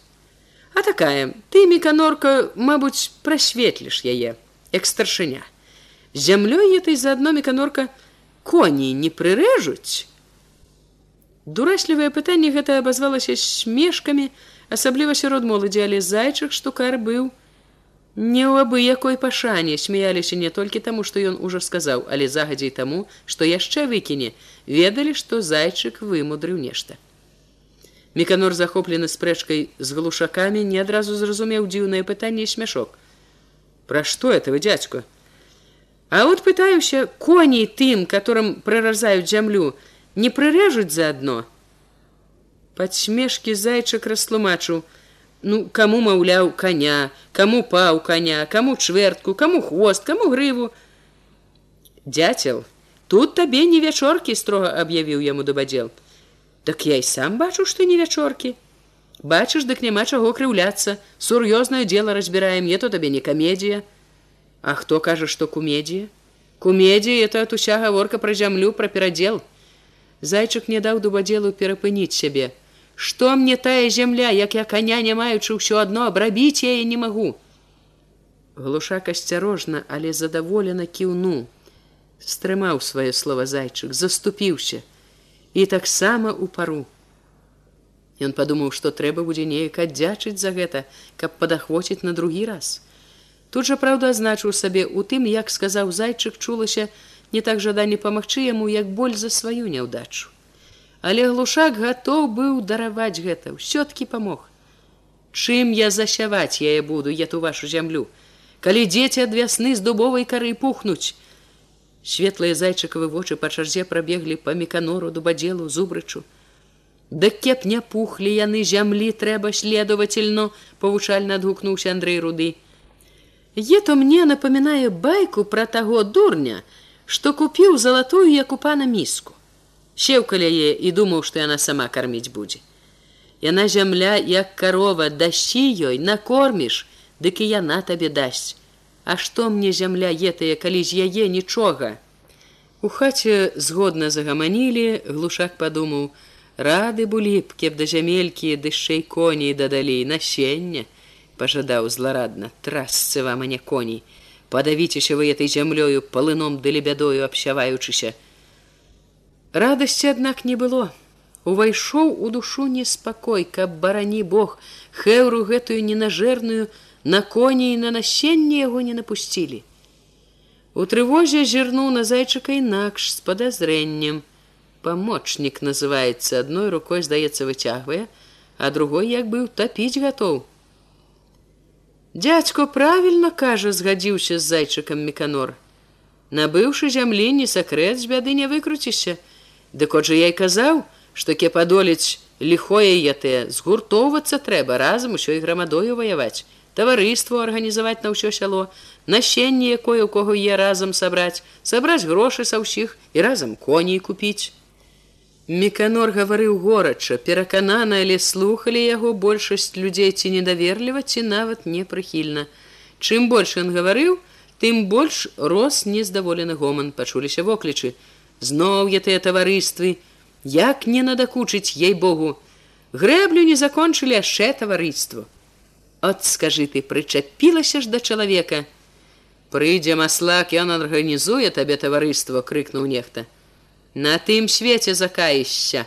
А такая, ты меканорка, мабуць, прасветліш яе як старшыня. Зямлёй этой заадно меканорка коней не прырэжуць. Дураслівае пытанне гэта абазвалася смешкамі, асабліва сярод моладзі, але зайчык штукар быў не ў абы якой пашане смяяліся не толькі таму, што ён ужо сказаў, але загадзей таму, што яшчэ выкіне, ведалі, што зайчык вымудрыў нешта. Меканор захоплены спрэчкай з глушакамі не адразу зразумеў дзіўнае пытанне смяшок. Пра што это вы дядзьку? А вот пытаюся коней тым, которым праразаюць зямлю, не прырэжуць заадно. Падсмешкі зайчык растлумачыў: Ну каму маўляў коня, каму паў коня, каму чвэртку, каму хвост, каму грыву. Дяцел, тут табе не вячоркі строга аб'явіў яму дабадзел. Так я і сам бачу, што не вячоркі. Бачыш, дык няма чаго крыўляцца, сур'ёзнае дело разбіраем, не то табе не камедія. А хто кажа, што кумедія? Кумедія это от уся гаворка пра зямлю пра перадзел. Зайчык не даў дубадзелу перапыніць сябе. Што мне тая зямля, як я каня не маючы ўсё адно абрабіць яе не магу. Глушак асцярожна, але задаволена кіўну. Стрымаў сваё слова зайчык, заступіўся і таксама ў пару. Ён падумаў, што трэба будзе неяк аддзячыць за гэта, каб падахвоціць на другі раз. Тут жа праўда азначыў сабе у тым, як сказаў зайчык чулася не так жаданне памагчы яму як боль за сваю няўдачу. Але глушак гатоў быў дараваць гэта, ўсё-ткі памог. Чым я засяваць яе буду, я ту вашу зямлю. Калі дзеці ад вясны з дубовай кары пухнуць. Светлыя зайчыкавы вочы па чарзе прабеглі па меканору дубадзелу зубрычу. Да кеп не пухлі яны зямлі трэба следовательно, павучальна адгукнуўся Андрей руды. Ето мне напамінае байку пра таго дурня, што купіў залатую як у пана міску. Сеў каля яе і думаў, што яна сама карміць будзе. Яна зямля, як карова, дасі ёй, накорміш, дык і яна табе дасць. А што мне зямля етая, калі з яе нічога? У хаце згодна загаманілі, глушак падумаў: рады былі б, кеп да зямелькі дышэй коней дадалі насення, пажадаў зларадна, трасцы вам а не коней. Падавіцеся вы этой зямлёю палыном ды лебядою абсяваючыся. Радасці, аднак не было увайшоў у душу неспакой, каб барані Бог хэўру гэтую ненажэрную на коні і на насенне яго не напусцілі. У трывозе зірнуў на зайчыка інакш з падазрэннем. Памочнік называецца адной рукой здаецца выцягвае, а другой як бы утапіць гатоў. Дядзько правільна кажа, згадзіўся з зайчыкам меканор. Набыўшы зямлі не сакрэт з бяды не выкруцішся, Дык от жа я і казаў, што ке падолець лихое ятэ згуртоўвацца трэба разам усё і грамадою ваяваць таварыству арганізаваць на ўсё сяло насенне якое у кого е разам сабраць сабраць грошы са ўсіх і разам коней купіць. Меканор гаварыў горача пераканана але слухали яго большасць людзей ці недаверліва ці нават непрыхільна. Чым больш ён гаварыў тым больш рос нездаволены гоман пачуліся воклічы зноў я тыя таварыствы. Як не надакучыць ей богу грэблю не закончылі яшчэ таварыству от скажы ты прычапілася ж да чалавека. Прыйдзе маслак ён арганізуе табе таварыства крыкнуў нехта. На тым свеце закаішся.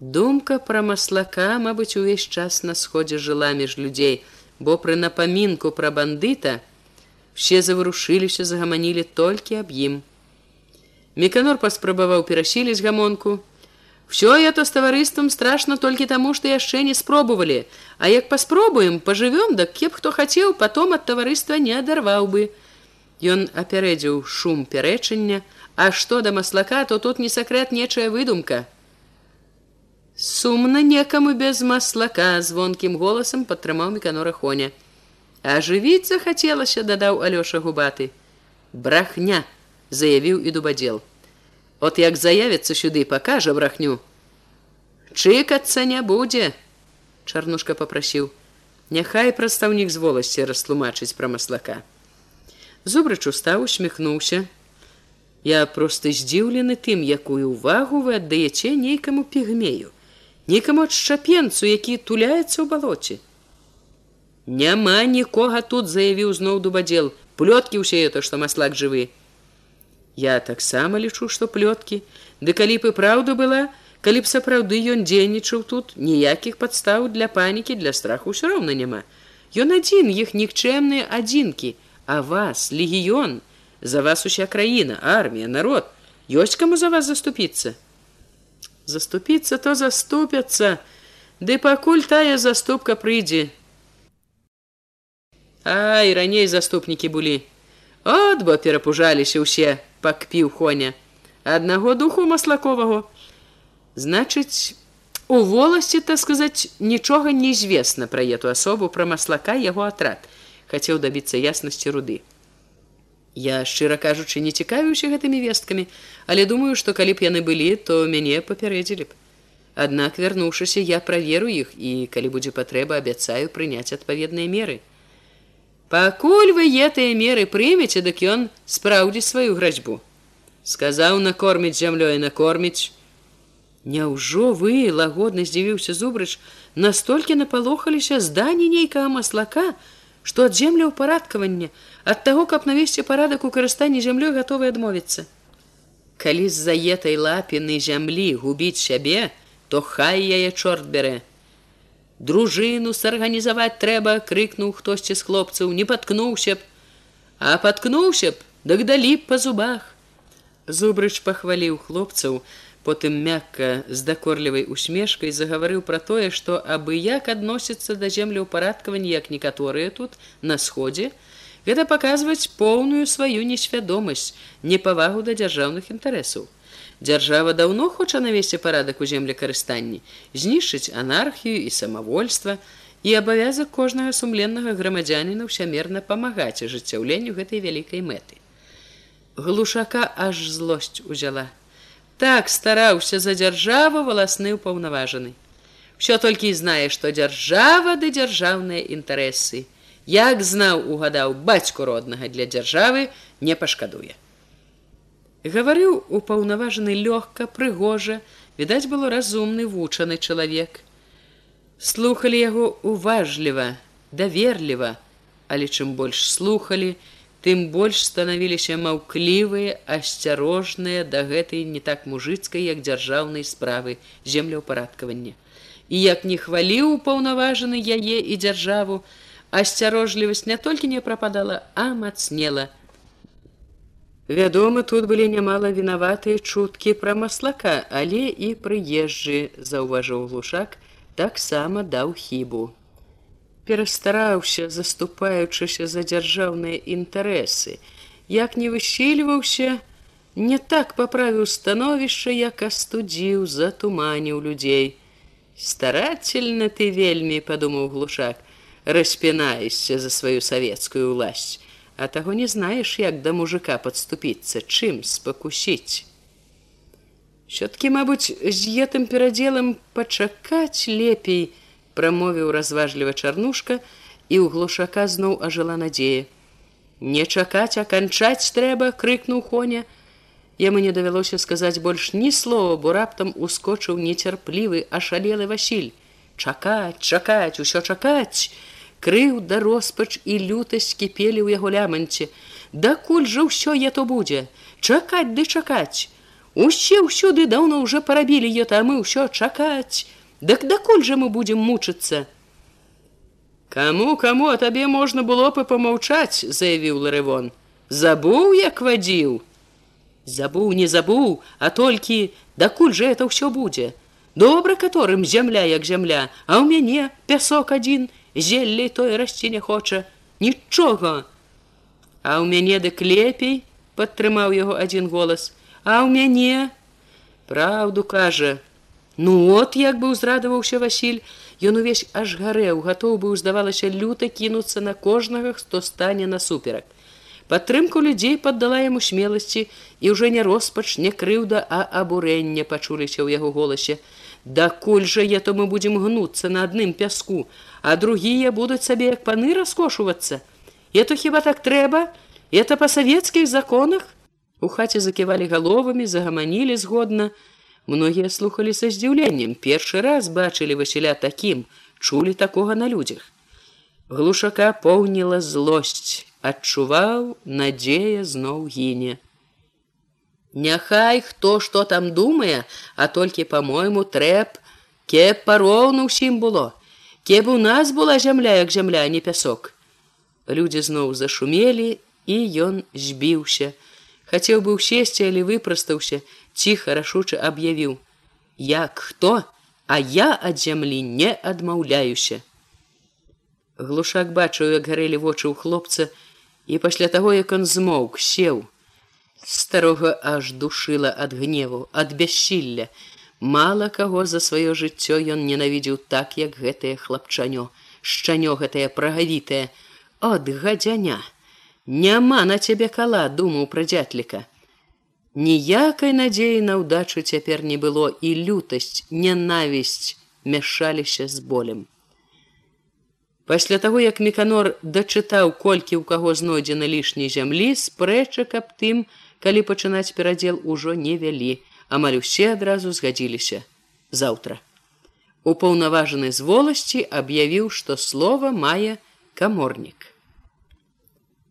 Думка пра маслака мабыць увесь час на сходзе жыла між людзей бо пры напамінку пра бандыта все заварушыліся загаманілі толькі аб ім Меканор паспрабаваў перасіліць гамонку. Всё это з таварыствам страшно толькі таму, што яшчэ не спробовалі, А як паспробуем, пажывём, дак кеп хто хацеў, потом ад таварыства не адарваў бы. Ён апярэдзіў шум пярэчання, А што да маслака, то тут не сакрэт нечая выдумка. Сумна некаму без маслака звонкім голасам падтрымаў меканора Хоня. А жывіць захацелася, дадаў Алёша губаты. Брахня! Заявіў і дубадзел. От як заявіцца сюды пакажа брахню. Чыкацца не будзе, Чарнушка попрасіў. Няхай прадстаўнік з воласці растлумачыць пра маслака. Зубрач устаў усміхнуўся. Я проста здзіўлены тым, якую ўвагу вы аддаеце нейкаму пігмею, некаму адшчапенцу, які туляецца ў балоце. Няма нікога тут заявіў зноў дубадзел, плёткі ўсе это, што маслак жывы. Я таксама лічу, што плёткі, Ды калі б і праўда была, калі б сапраўды ён дзейнічаў тут, ніякіх падстаў для панікі для страху ўсё роўна няма. Ён адзін іх нікчэмныя адзінкі, а вас легіён, за вас уся краіна, армія, народ, ёсць каму за вас заступіцца. Заступіцца то заступяцца, Ды пакуль тая заступка прыйдзе. Ай, раней заступнікі былі. От бо перапужаліся ўсе пакпіў хоня аднаго духу маслаковаго значыць у воласці так сказаць нічога неізвестна пра эту асобу пра маслака яго атрад хацеў дабіцца яснасці руды. Я шчыра кажучы не цікавіўся гэтымі весткамі але думаю што калі б яны былі то мяне папярэдзілі б. Аднак вярнуўшыся я праверу іх і калі будзе патрэба абяцаю прыняць адпаведныя меры Пакуль вы етыя меры прымеце, дык ён спраўдзіць сваю грачбу. Сказаў накорміць зямлёй накорміць. Няўжо вы лагодна здзівіўся зубрач, настолькі напалохаліся здані нейкага маслака, што ад земля ўпарадкавання, ад таго, каб навесці парадак у карыстанні зямлёй гатовы адмовіцца. Калі з-за етай лапіны зямлі губіць сябе, то хай яе чорт бярэ дружыну сарганізаваць трэба крыкнуў хтосьці з хлопцаў не паткнуўся б а паткнуўся б дак далі па зубах! Зубрыч пахваліў хлопцаў потым мякка з дакорлівай усмешкай загаварыў пра тое, што абы як адносіцца да землеўпарадкавання як некаторыя тут на сходзе, гэта паказваць поўную сваю несвядомасць, непавагу да дзяржаўных інтарэсаў. Дзяржава даўно хоча навесці парадак у землекарыстанні, знішчыць анархію і самавольства, і абавязак кожнага сумленнага грамадзяніна ўсямерна памагаць ажыццяўленню гэтай вялікай мэты. Глушака аж злосць узяла так стараўся за дзяржаву валасны ўпаўнаважаны. Усё толькі і знае, што дзяржава ды дзяржаўныя інтарэсы. Як знаў угадаў бацьку роднага для дзяржавы не пашкадуе. Гаварыў упаўнаважаны лёгка, прыгожа, відаць было разумны вучаны чалавек. Слухалі яго уважліва, даверліва, але чым больш слухалі, тым больш станавіліся маўклівыя, асцярожныя да гэтай не так мужыцкай, як дзяржаўнай справы землеўпарадкавання. І як не хваліў паўнаважаны яе і дзяржаву, асцярожлівасць не толькі не прападала, а мацнела. Вядома, тут былі нямала вінаватыя чуткі пра маслака, але і прыезджы, заўважыў глушак, таксама даў хібу. Перастараўся, заступаючыся за дзяржаўныя інтарэсы, як не высільваўся, не так паправіў становішча, як астудзіў, затуманіў людзей. Старательна ты вельмі, падумаў глушак, распінаешся за сваю савецкую ўласць, а таго не знаеш, як да мужика падступіцца, чым спакусіць. Щёткі, мабуць, з етым перадзелам пачакаць лепей, прамовіў разважліва чарнушка і ў глушака зноў ажыла надзея не чакаць а канчаць трэба крыкнуў хоня. Яму не давялося сказаць больш ні слова бо раптам ускочыў нецярплівы ашалелы васіль чакаць чакаць усё чакаць крыў да роспач і лютасць кіпелі ў яго ляманце дакуль жа ўсё я то будзе чакаць ды чакаць усе ўсюды даўно ўжо парабілі е там мы ўсё чакаць Дык дакуль жа мы будзем мучыцца. Каму каму табе можна было б памаўчаць, заявіў Ларывон. Забуў, як вадзіў. Забуў, не забуў, а толькі дакуль жа это ўсё будзе. Добра каторым зямля як зямля, а ў мяне пясок адзін, зеллей той расці не хоча, нічога. А ў мяне дык лепей, падтрымаў яго адзін голас, а ў мяне Праўду кажа, Ну от як бы ўзрадаваўся Васіль, Ён увесь аж гарэў, гатоў быў здавалася люта кінуцца на кожнага, хто стане насуперак. Падтрымку людзей паддала яму смеласці і ўжо не роспач, не крыўда, а абурэнне пачуліся ў яго голасе. Дакуль жа я то мы будзем гнуцца на адным пяску, а другія будуць сабе як паны раскошувацца. Это хіба так трэба? Это па савецкіх законах? У хаце заківалі галовамі, загаманілі згодна, Многія слухали са здзіўленнем, першы раз бачылі Васіля такім, чулі такога на людзях. Глушака поўніла злосць, адчуваў, надзея зноў гіне. Няхай хто што там думае, а толькі по-мойму трэп, кеп пароўну ўсім было. Кеб у нас была зямля, як зямля, не пясок. Людзі зноў зашумелі, і ён збіўся. Хацеў бы ўсесці, але выпрастаўся, ціха рашуча аб'явіў: як хто, а я ад зямлі не адмаўляюся. Глушак бачыў, як гарэлі вочы ў хлопца, і пасля таго, як он змоўк сеў, старога аж душыла ад гневу, ад бяссілля. Мала каго за сваё жыццё ён ненавідзеў так, як гэтае хлапчанё, шчанё гэтае прагавітае, от гадзяня. Няма на цябе кала, думаў пра дзятліка. Ніякай надзеі на ўдачу цяпер не было і лютасць, нянавісць мяшаліся з болем. Пасля таго, як меканор дачытаў колькі ў каго знойдзена лішняй зямлі, спрэчак аб тым, калі пачынаць перадзел ужо не вялі, амаль усе адразу згадзіліся заўтра. Упаўнаважаны з воласці аб'явіў, што слова мае каморнік.